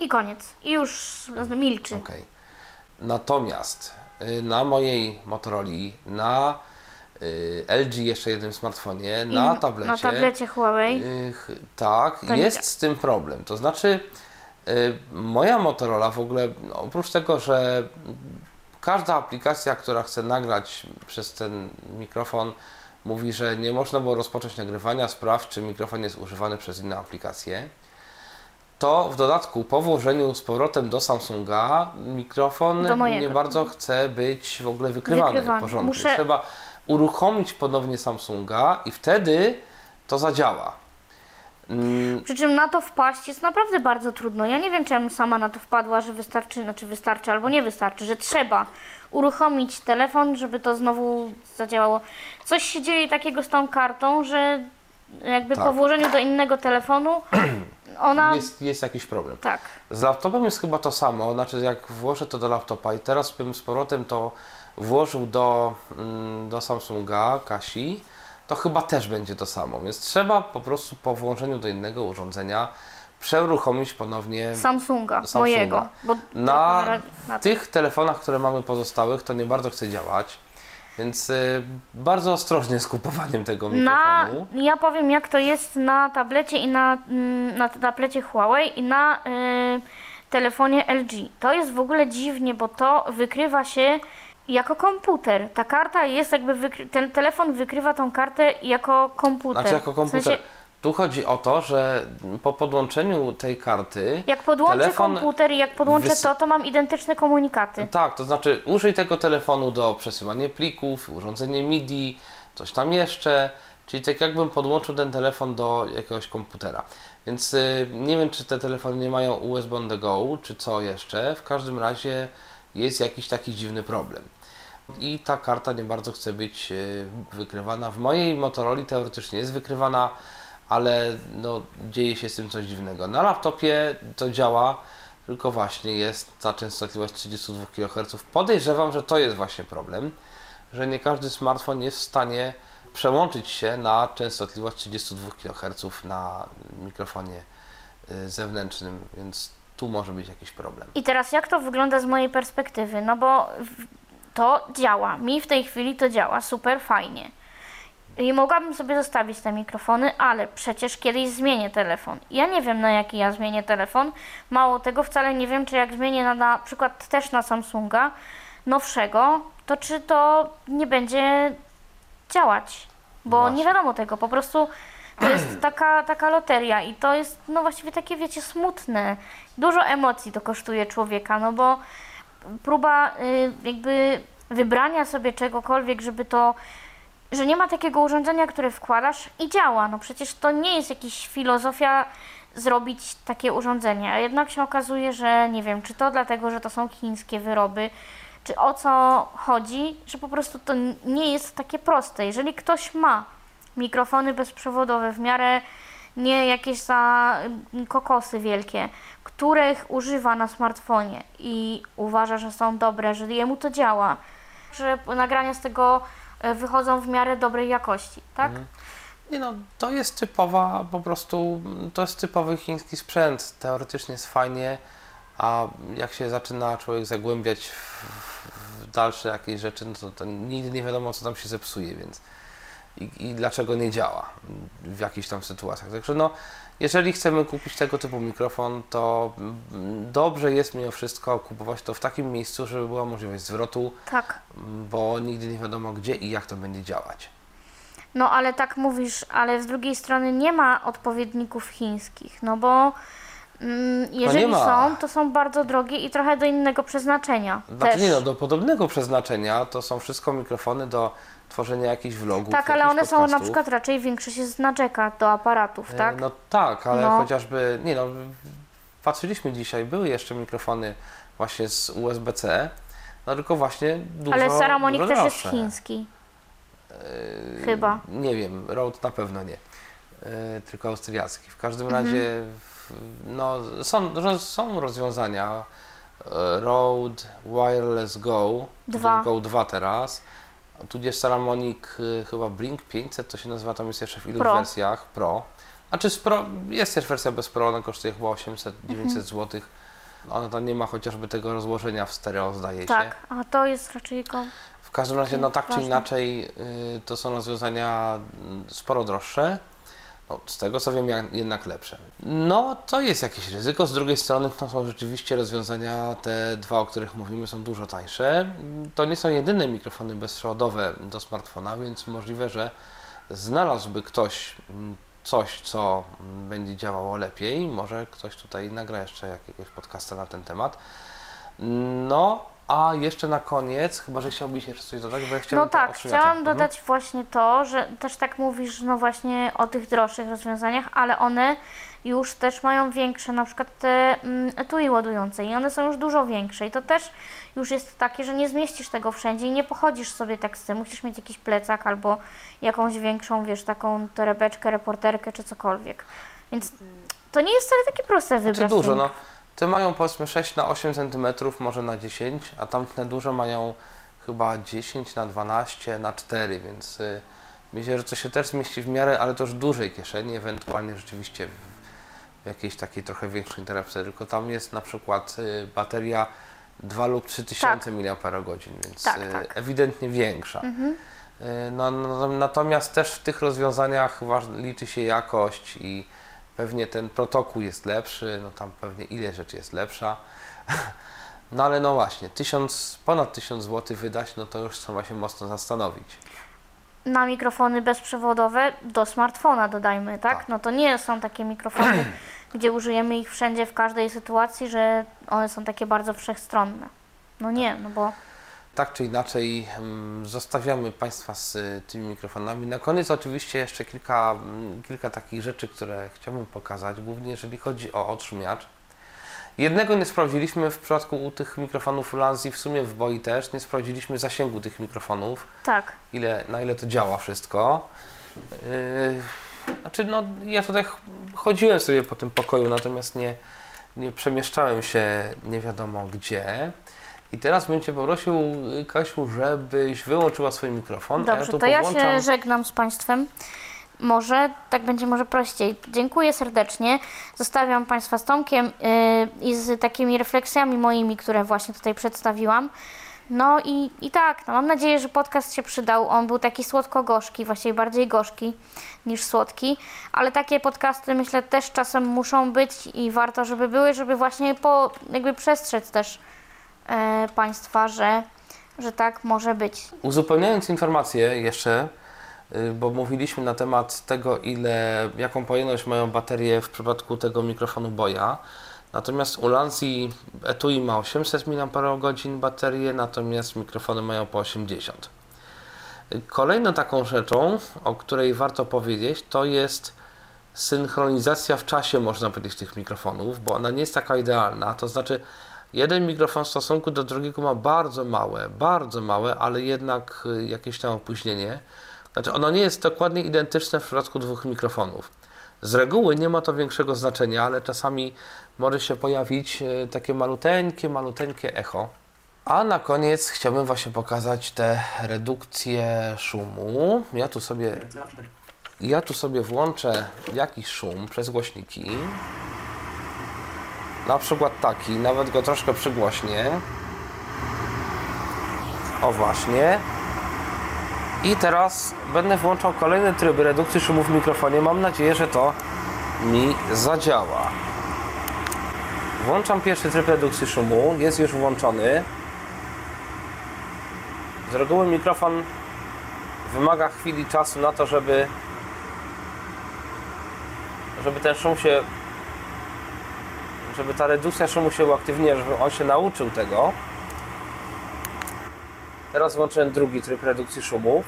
i koniec. I już milczy. Okej. Natomiast y, na mojej Motorola, na y, LG jeszcze jednym smartfonie, I na tablecie, Na tablecie Huawei. y, ch- tak, To nie jest z tym problem. To znaczy, moja Motorola w ogóle, no, oprócz tego, że każda aplikacja, która chce nagrać przez ten mikrofon, mówi, że nie można było rozpocząć nagrywania, sprawdź, czy mikrofon jest używany przez inne aplikacje. To w dodatku po włożeniu z powrotem do Samsunga mikrofon Do nie bardzo chce być w ogóle wykrywany, Wykrywany. porządnie. Muszę- Trzeba uruchomić ponownie Samsunga i wtedy to zadziała. Mm, Przy czym na to wpaść jest naprawdę bardzo trudno. Ja nie wiem, czy ja bym sama na to wpadła, że wystarczy, znaczy wystarczy albo nie wystarczy, że trzeba uruchomić telefon, żeby to znowu zadziałało. Coś się dzieje takiego z tą kartą, że jakby Tak. po włożeniu do innego telefonu ona... Jest, jest jakiś problem. Tak. Z laptopem jest chyba to samo, znaczy jak włożę to do laptopa i teraz bym z powrotem to włożył do, mm, do Samsunga, Kasi, to chyba też będzie to samo. Więc trzeba po prostu po włączeniu do innego urządzenia przeuruchomić ponownie Samsunga, Samsunga. mojego. Bo na na tych telefonach, które mamy pozostałych, to nie bardzo chce działać. Więc y, bardzo ostrożnie z kupowaniem tego Na, mikrofonu. ja powiem jak to jest na tablecie i na, mm, na tablecie Huawei i na y, telefonie LG. To jest w ogóle dziwnie, bo to wykrywa się jako komputer. Ta karta jest jakby, wykry- ten telefon wykrywa tą kartę jako komputer. Znaczy jako komputer. W sensie, Tu chodzi o to, że po podłączeniu tej karty jak podłączę telefon komputer i jak podłączę wys- to, to mam identyczne komunikaty. Tak, to znaczy użyj tego telefonu do przesyłania plików, urządzenie MIDI, coś tam jeszcze. Czyli tak jakbym podłączył ten telefon do jakiegoś komputera. Więc y, nie wiem, czy te telefony nie mają USB on the go, czy co jeszcze. W każdym razie jest jakiś taki dziwny problem. I ta karta nie bardzo chce być y, wykrywana. W mojej Motorola teoretycznie jest wykrywana, ale no, dzieje się z tym coś dziwnego. Na laptopie to działa, tylko właśnie jest ta częstotliwość 32 kHz. Podejrzewam, że to jest właśnie problem, że nie każdy smartfon jest w stanie przełączyć się na częstotliwość 32 kHz na mikrofonie y, zewnętrznym, więc tu może być jakiś problem. I teraz jak to wygląda z mojej perspektywy? No bo to działa. Mi w tej chwili to działa super fajnie. I mogłabym sobie zostawić te mikrofony, ale przecież kiedyś zmienię telefon. Ja nie wiem na jaki ja zmienię telefon. Mało tego, wcale nie wiem, czy jak zmienię na, na przykład też na Samsunga nowszego, to czy to nie będzie działać. Bo Właśnie. nie wiadomo tego, po prostu to jest taka, taka loteria i to jest no właściwie takie, wiecie, smutne. Dużo emocji to kosztuje człowieka, no bo próba y, jakby wybrania sobie czegokolwiek, żeby to, że nie ma takiego urządzenia, które wkładasz i działa. No przecież to nie jest jakaś filozofia zrobić takie urządzenie, a jednak się okazuje, że nie wiem, czy to dlatego, że to są chińskie wyroby, czy o co chodzi, że po prostu to nie jest takie proste. Jeżeli ktoś ma mikrofony bezprzewodowe w miarę nie jakieś za y, kokosy wielkie, których używa na smartfonie i uważa, że są dobre, że jemu to działa, że nagrania z tego e, wychodzą w miarę dobrej jakości, tak? Nie no, to jest typowa, po prostu, to jest typowy chiński sprzęt. Teoretycznie jest fajnie, a jak się zaczyna człowiek zagłębiać w, w dalsze jakieś rzeczy, no to, to nigdy nie wiadomo, co tam się zepsuje, więc i, i dlaczego nie działa w jakichś tam sytuacjach. Także no, jeżeli chcemy kupić tego typu mikrofon, to dobrze jest mimo wszystko kupować to w takim miejscu, żeby była możliwość zwrotu, Tak. bo nigdy nie wiadomo gdzie i jak to będzie działać. No ale tak mówisz, ale z drugiej strony nie ma odpowiedników chińskich, no bo Mm, Jeżeli No są, to są bardzo drogie i trochę do innego przeznaczenia. Znaczy też. nie no, do podobnego przeznaczenia to są wszystko mikrofony do tworzenia jakichś vlogów. tak, ale one są na podcastów. przykład raczej większość jest na jacka do aparatów, E, tak? No tak, ale No. chociażby, nie no, patrzyliśmy dzisiaj, były jeszcze mikrofony właśnie z USB-C, no tylko właśnie dużo ale Saramonic dużo też jest chiński. E, Chyba. Nie wiem, Rode na pewno nie, e, tylko austriacki. W każdym Mhm. razie, no są, roz- są rozwiązania, Rode Wireless Go, Dwa. Go 2 teraz, tudzież Saramonic y, chyba Blink 500, to się nazywa, tam jest jeszcze w ilu Pro. wersjach, Pro. A czy Pro, jest też wersja bez Pro, ona kosztuje chyba 800-900 Mhm. zł. Ona tam nie ma chociażby tego rozłożenia w stereo, zdaje się. Tak, a to jest raczej go. W każdym razie, no tak czy inaczej, y, to są rozwiązania mm, sporo droższe. No, z tego co wiem, jednak lepsze. No, to jest jakieś ryzyko. Z drugiej strony, to są rzeczywiście rozwiązania, te dwa, o których mówimy, są dużo tańsze. To nie są jedyne mikrofony bezprzewodowe do smartfona, więc możliwe, że znalazłby ktoś mm, coś, co mm, będzie działało lepiej. Może ktoś tutaj nagra jeszcze jakiegoś podcasta na ten temat. No, a jeszcze na koniec, chyba że chciałbyś jeszcze coś dodać, bo ja No tak, chciałam Mhm. dodać właśnie to, że też tak mówisz, no właśnie o tych droższych rozwiązaniach, ale one już też mają większe, na przykład te mm, etui ładujące i one są już dużo większe i to też już jest takie, że nie zmieścisz tego wszędzie i nie pochodzisz sobie tak z tym, musisz mieć jakiś plecak albo jakąś większą, wiesz, taką torebeczkę, reporterkę czy cokolwiek. Więc to nie jest wcale takie proste Czy wybrać. dużo, ten- no. Te mają powiedzmy 6 na 8 cm, może na 10, a tamte duże mają chyba 10 na 12 na 4, więc y, myślę, że to się też zmieści w miarę, ale to już dużej kieszeni, ewentualnie rzeczywiście w, w jakiejś takiej trochę większej torebce, tylko tam jest na przykład y, bateria 2 lub 3000 mAh, więc Tak, y, tak. ewidentnie większa. Y, No, no, natomiast też w tych rozwiązaniach liczy się jakość i pewnie ten protokół jest lepszy, no tam pewnie ile rzeczy jest lepsza. No ale no właśnie, tysiąc, ponad 1000 zł wydać, no to już trzeba się mocno zastanowić. na mikrofony bezprzewodowe do smartfona dodajmy, tak? Tak. No to nie są takie mikrofony, gdzie użyjemy ich wszędzie, w każdej sytuacji, że one są takie bardzo wszechstronne. No nie, no bo Tak czy inaczej, mm, zostawiamy Państwa z y, tymi mikrofonami. Na koniec oczywiście jeszcze kilka, mm, kilka takich rzeczy, które chciałbym pokazać, głównie jeżeli chodzi o odszumiacz. Jednego nie sprawdziliśmy w przypadku u tych mikrofonów Lanzi, w sumie w Boi też, nie sprawdziliśmy zasięgu tych mikrofonów. tak. ile, na ile to działa wszystko. Yy, znaczy, no, ja tutaj ch- chodziłem sobie po tym pokoju, natomiast nie, nie przemieszczałem się nie wiadomo gdzie. I teraz bym Cię poprosił, Kasiu, żebyś wyłączyła swój mikrofon. Dobrze, ja tu to ja powłączam- się żegnam z Państwem. Może tak będzie może prościej. Dziękuję serdecznie. Zostawiam Państwa z Tomkiem yy, i z takimi refleksjami moimi, które właśnie tutaj przedstawiłam. No i, i tak, no mam nadzieję, że podcast się przydał. On był taki słodko-gorzki, właściwie bardziej gorzki niż słodki, ale takie podcasty myślę też czasem muszą być i warto, żeby były, żeby właśnie po, jakby przestrzec też Państwa, że, że tak może być. Uzupełniając informację jeszcze, y, bo mówiliśmy na temat tego, ile, jaką pojemność mają baterie w przypadku tego mikrofonu Boya. Natomiast u Lanzi etui ma 800 mAh baterię, natomiast mikrofony mają po 80. Y, Kolejną taką rzeczą, o której warto powiedzieć, to jest synchronizacja w czasie, można powiedzieć, tych mikrofonów, bo ona nie jest taka idealna. To znaczy, jeden mikrofon w stosunku do drugiego ma bardzo małe, bardzo małe, ale jednak y, jakieś tam opóźnienie. Znaczy, ono nie jest dokładnie identyczne w przypadku dwóch mikrofonów. Z reguły nie ma to większego znaczenia, ale czasami może się pojawić y, takie maluteńkie, maluteńkie echo. A na koniec chciałbym właśnie pokazać te redukcje szumu. Ja tu sobie ja tu sobie włączę jakiś szum przez głośniki. Na przykład taki, nawet go troszkę przygłośnię. O właśnie. I teraz będę włączał kolejne tryby redukcji szumu w mikrofonie. Mam nadzieję, że to mi zadziała. Włączam pierwszy tryb redukcji szumu. Jest już włączony. Z reguły mikrofon wymaga chwili czasu na to, żeby żeby ten szum się żeby ta redukcja szumu się uaktywniła, żeby on się nauczył tego. Teraz włączyłem drugi tryb redukcji szumów.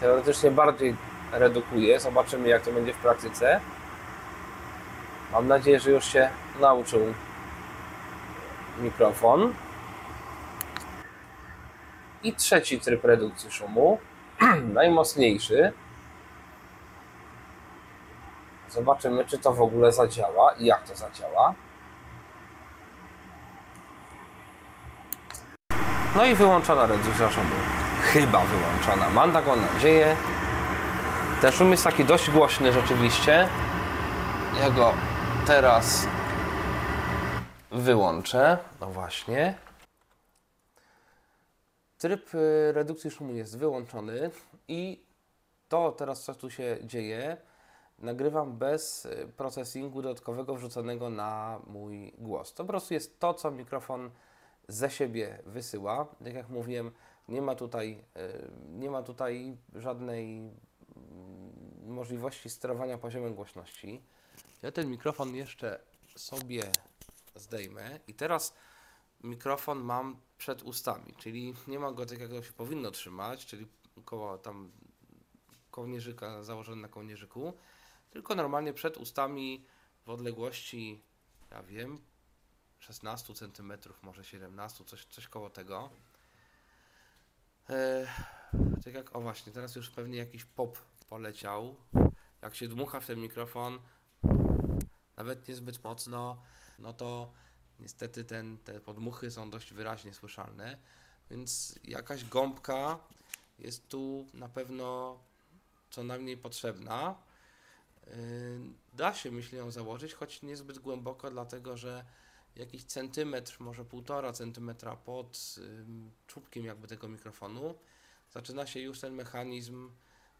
Teoretycznie bardziej redukuje. Zobaczymy jak to będzie w praktyce. Mam nadzieję, że już się nauczył mikrofon. I trzeci tryb redukcji szumu, najmocniejszy. Zobaczymy, czy to w ogóle zadziała i jak to zadziała. No i wyłączona redukcja szumu. Chyba wyłączona. Mam taką nadzieję. Ten szum jest taki dość głośny rzeczywiście. Ja go teraz wyłączę. No właśnie. Tryb y, redukcji szumu jest wyłączony i to teraz co tu się dzieje, nagrywam bez y, procesingu dodatkowego wrzuconego na mój głos. To po prostu jest to, co mikrofon ze siebie wysyła. Tak jak mówiłem, nie ma tutaj, y, nie ma tutaj żadnej mm, możliwości sterowania poziomem głośności. Ja ten mikrofon jeszcze sobie zdejmę i teraz mikrofon mam przed ustami, czyli nie ma go tak jak to się powinno trzymać, czyli koło tam kołnierzyka założony na kołnierzyku, tylko normalnie przed ustami w odległości, ja wiem, 16 cm, może 17, coś, coś koło tego. E, tak jak, o właśnie, teraz już pewnie jakiś pop poleciał. Jak się dmucha w ten mikrofon, nawet niezbyt mocno, no to niestety ten, te podmuchy są dość wyraźnie słyszalne, więc jakaś gąbka jest tu na pewno co najmniej potrzebna. Yy, Da się, myślę, ją założyć, choć niezbyt głęboko, dlatego że jakiś centymetr, może półtora centymetra pod ym, czubkiem jakby tego mikrofonu zaczyna się już ten mechanizm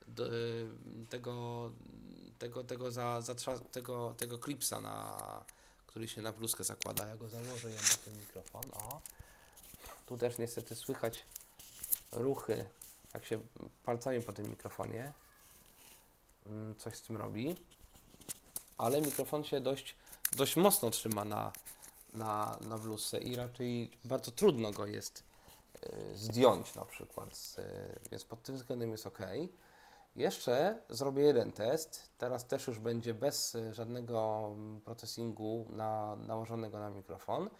do, y, tego, tego, tego, za, zatrza- tego, tego klipsa, na, który się na bluzkę zakłada. Ja go założę ja na ten mikrofon. O. Tu też niestety słychać ruchy, jak się palcami po tym mikrofonie coś z tym robi. Ale mikrofon się dość, dość mocno trzyma na, na, na bluzce i raczej bardzo trudno go jest y, zdjąć na przykład, y, więc pod tym względem jest ok. Jeszcze zrobię jeden test, teraz też już będzie bez y, żadnego mm, procesingu na, nałożonego na mikrofon.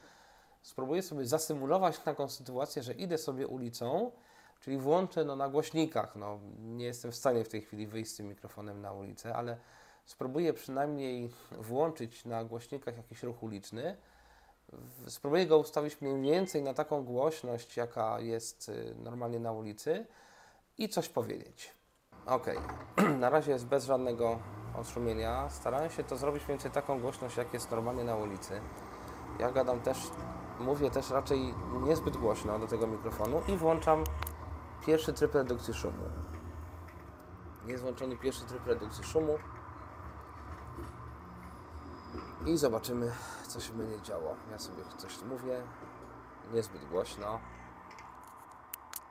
Spróbuję sobie zasymulować taką sytuację, że idę sobie ulicą, czyli włączę no, na głośnikach, no, nie jestem w stanie w tej chwili wyjść z tym mikrofonem na ulicę, ale spróbuję przynajmniej włączyć na głośnikach jakiś ruch uliczny, spróbuję go ustawić mniej więcej na taką głośność, jaka jest y, normalnie na ulicy i coś powiedzieć. Ok, na razie jest bez żadnego odszumienia. Starałem się to zrobić mniej więcej taką głośność, jak jest normalnie na ulicy. Ja gadam też, mówię też raczej niezbyt głośno do tego mikrofonu i włączam pierwszy tryb redukcji szumu. Jest włączony pierwszy tryb redukcji szumu. I zobaczymy, co się będzie działo. Ja sobie coś mówię, niezbyt głośno.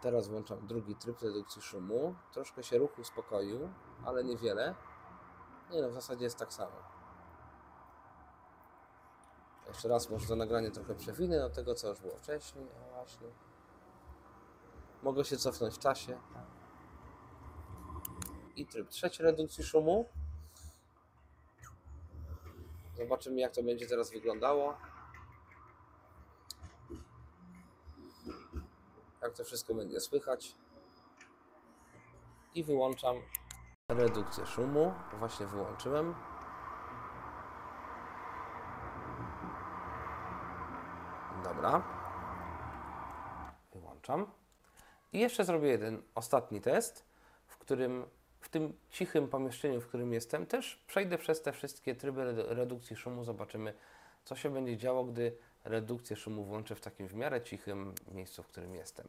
Teraz włączam drugi tryb redukcji szumu. Troszkę się ruch uspokoił, ale niewiele. Nie no, w zasadzie jest tak samo. Jeszcze raz może to nagranie trochę przewinę do tego, co już było wcześniej. O właśnie. Mogę się cofnąć w czasie. I tryb trzeci redukcji szumu. Zobaczymy jak to będzie teraz wyglądało. Jak to wszystko będzie słychać. I wyłączam redukcję szumu. Właśnie wyłączyłem. Dobra. Wyłączam. I jeszcze zrobię jeden ostatni test, w którym w tym cichym pomieszczeniu, w którym jestem, też przejdę przez te wszystkie tryby redu- redukcji szumu. Zobaczymy, co się będzie działo, gdy redukcję szumu włączę w takim w miarę cichym miejscu, w którym jestem.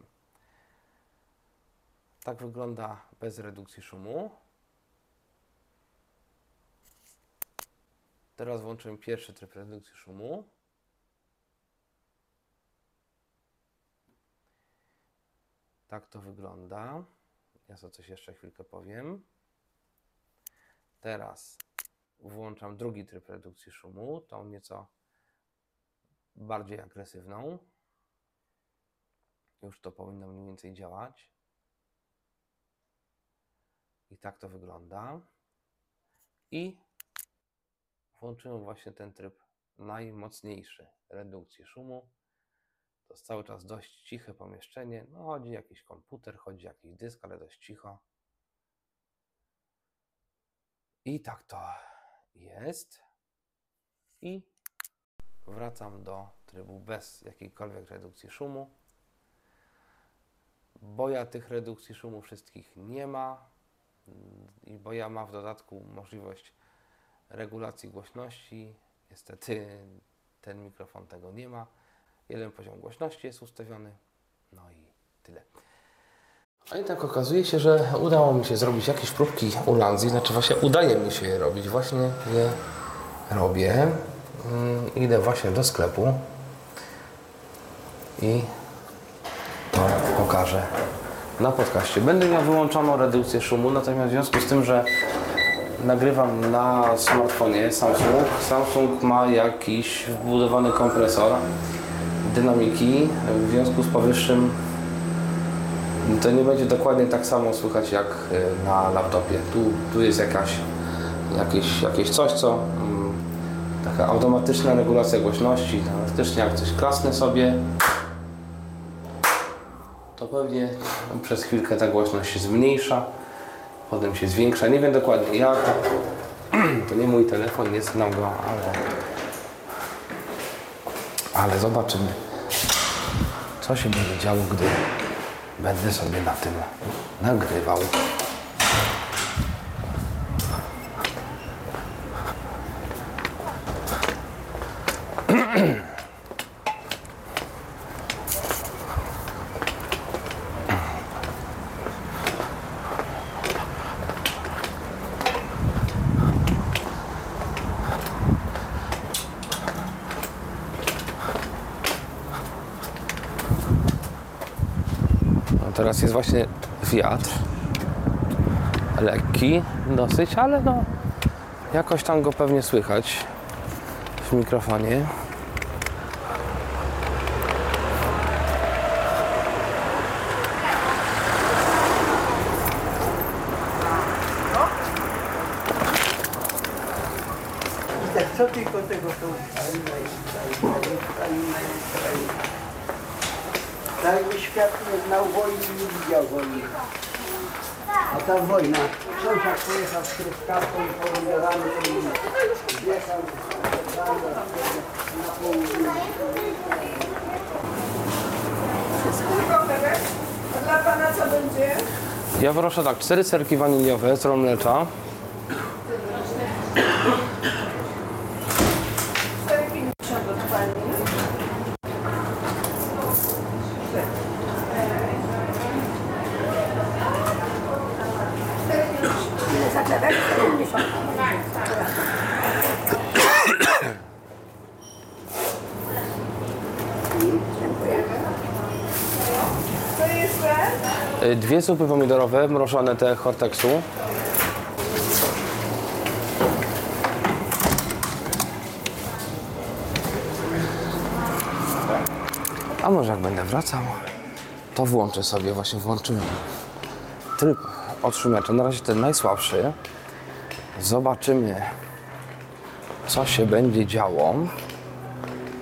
Tak wygląda bez redukcji szumu. Teraz włączyłem pierwszy tryb redukcji szumu. Tak to wygląda. Ja sobie coś jeszcze chwilkę powiem. Teraz włączam drugi tryb redukcji szumu, tą nieco bardziej agresywną. Już to powinno mniej więcej działać. I tak to wygląda. I włączyłem właśnie ten tryb najmocniejszy redukcji szumu. To jest cały czas dość ciche pomieszczenie. No chodzi jakiś komputer, chodzi jakiś dysk, ale dość cicho. I tak to jest. I wracam do trybu bez jakiejkolwiek redukcji szumu. Boja tych redukcji szumu wszystkich nie ma. I boja ma w dodatku możliwość regulacji głośności. Niestety ten mikrofon tego nie ma. Jeden poziom głośności jest ustawiony. No i tyle. A tak okazuje się, że udało mi się zrobić jakieś próbki u Lanzi. Znaczy właśnie udaje mi się je robić. Właśnie je robię. Mm, Idę właśnie do sklepu i to pokażę na podcaście. Będę miał wyłączoną redukcję szumu, natomiast w związku z tym, że nagrywam na smartfonie Samsung, Samsung ma jakiś wbudowany kompresor dynamiki, w związku z powyższym to nie będzie dokładnie tak samo słychać jak y, na laptopie. Tu, tu jest jakaś, jakieś, jakieś coś, co mm, taka automatyczna regulacja głośności. Faktycznie jak coś klasnę sobie, to pewnie przez chwilkę ta głośność się zmniejsza, potem się zwiększa. Nie wiem dokładnie jak. To nie mój telefon, nie znam go, ale, ale zobaczymy, co się będzie działo, gdy będę sobie na tym nagrywał. No jest właśnie wiatr. Lekki dosyć, ale no jakoś tam go pewnie słychać w mikrofonie. Tak, co tylko tego są Cały świat nie znał wojny, nie widział wojny. A ta wojna, sąsiad pojechał z truskawką i połudowany i wjechał na południe. Dla pana co będzie? Ja proszę tak, cztery serki waniliowe z rolą. Dwie zupy pomidorowe, mrożone te Hortexu. A może jak będę wracał, to włączę sobie, właśnie włączyłem tryb odszumiacza. Na razie ten najsłabszy. Zobaczymy, co się będzie działo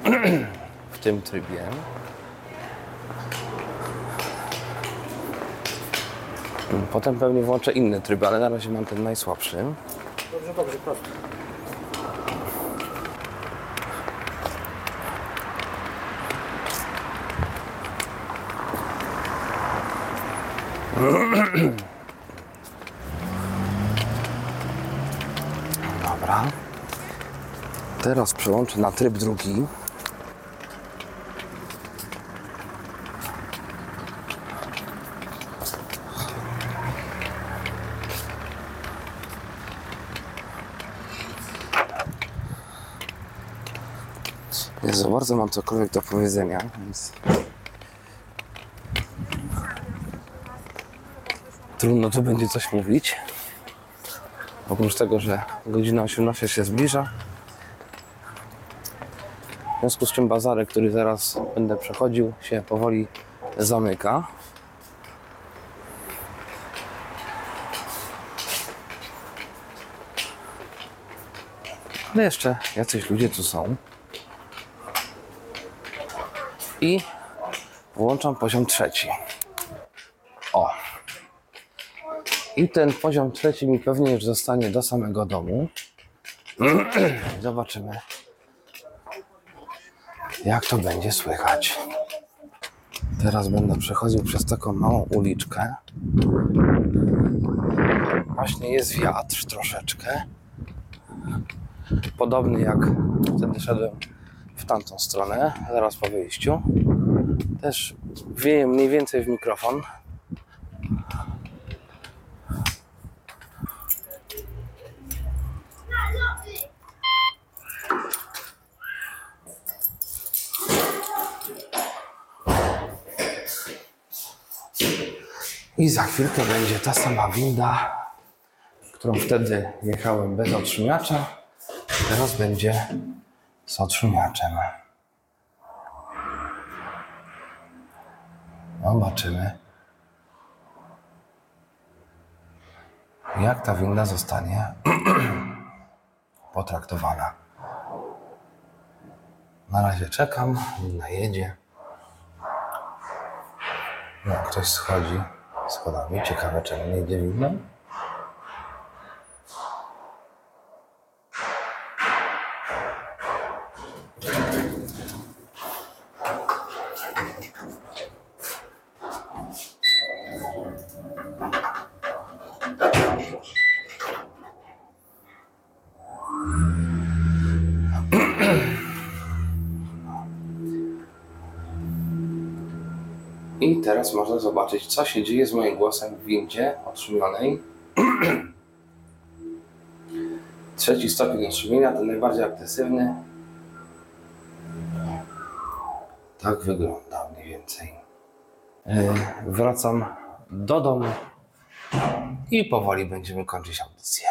w tym trybie. Potem pewnie włączę inne tryby, ale na razie mam ten najsłabszy. Dobrze, dobrze, prosto. Dobra. Teraz przełączę na tryb drugi. Nie za bardzo mam cokolwiek do powiedzenia, więc... Trudno tu będzie coś mówić. Oprócz tego, że godzina 18 się zbliża. W związku z czym bazarek, który zaraz będę przechodził, się powoli zamyka. Ale jeszcze jacyś ludzie tu są. I włączam poziom trzeci. O. I ten poziom trzeci mi pewnie już zostanie do samego domu. Zobaczymy, jak to będzie słychać. Teraz będę przechodził przez taką małą uliczkę. Właśnie jest wiatr troszeczkę. Podobny jak wtedy szedłem w tamtą stronę, zaraz po wyjściu. Też wieje mniej więcej w mikrofon. I za chwilkę będzie ta sama winda, którą wtedy jechałem bez otrzymiacza. Teraz będzie z otrzymaczem. Zobaczymy, jak ta winda zostanie potraktowana. Na razie czekam, winda jedzie. No, ktoś schodzi schodami. Ciekawe, czemu nie idzie windą. Teraz można zobaczyć, co się dzieje z moim głosem w windzie otrzymionej. Trzeci stopień otrzymienia, ten najbardziej agresywny. Tak wygląda mniej więcej. Yy, wracam do domu i powoli będziemy kończyć audycję.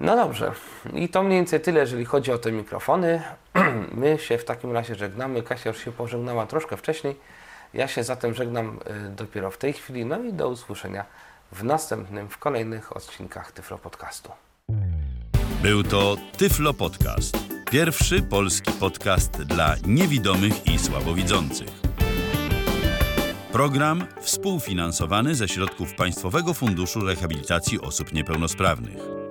No dobrze, i to mniej więcej tyle, jeżeli chodzi o te mikrofony. My się w takim razie żegnamy. Kasia już się pożegnała troszkę wcześniej. Ja się zatem żegnam y, dopiero w tej chwili, no i do usłyszenia w następnym, w kolejnych odcinkach Tyflo Podcastu. Był to Tyflo Podcast. Pierwszy polski podcast dla niewidomych i słabowidzących. Program współfinansowany ze środków Państwowego Funduszu Rehabilitacji Osób Niepełnosprawnych.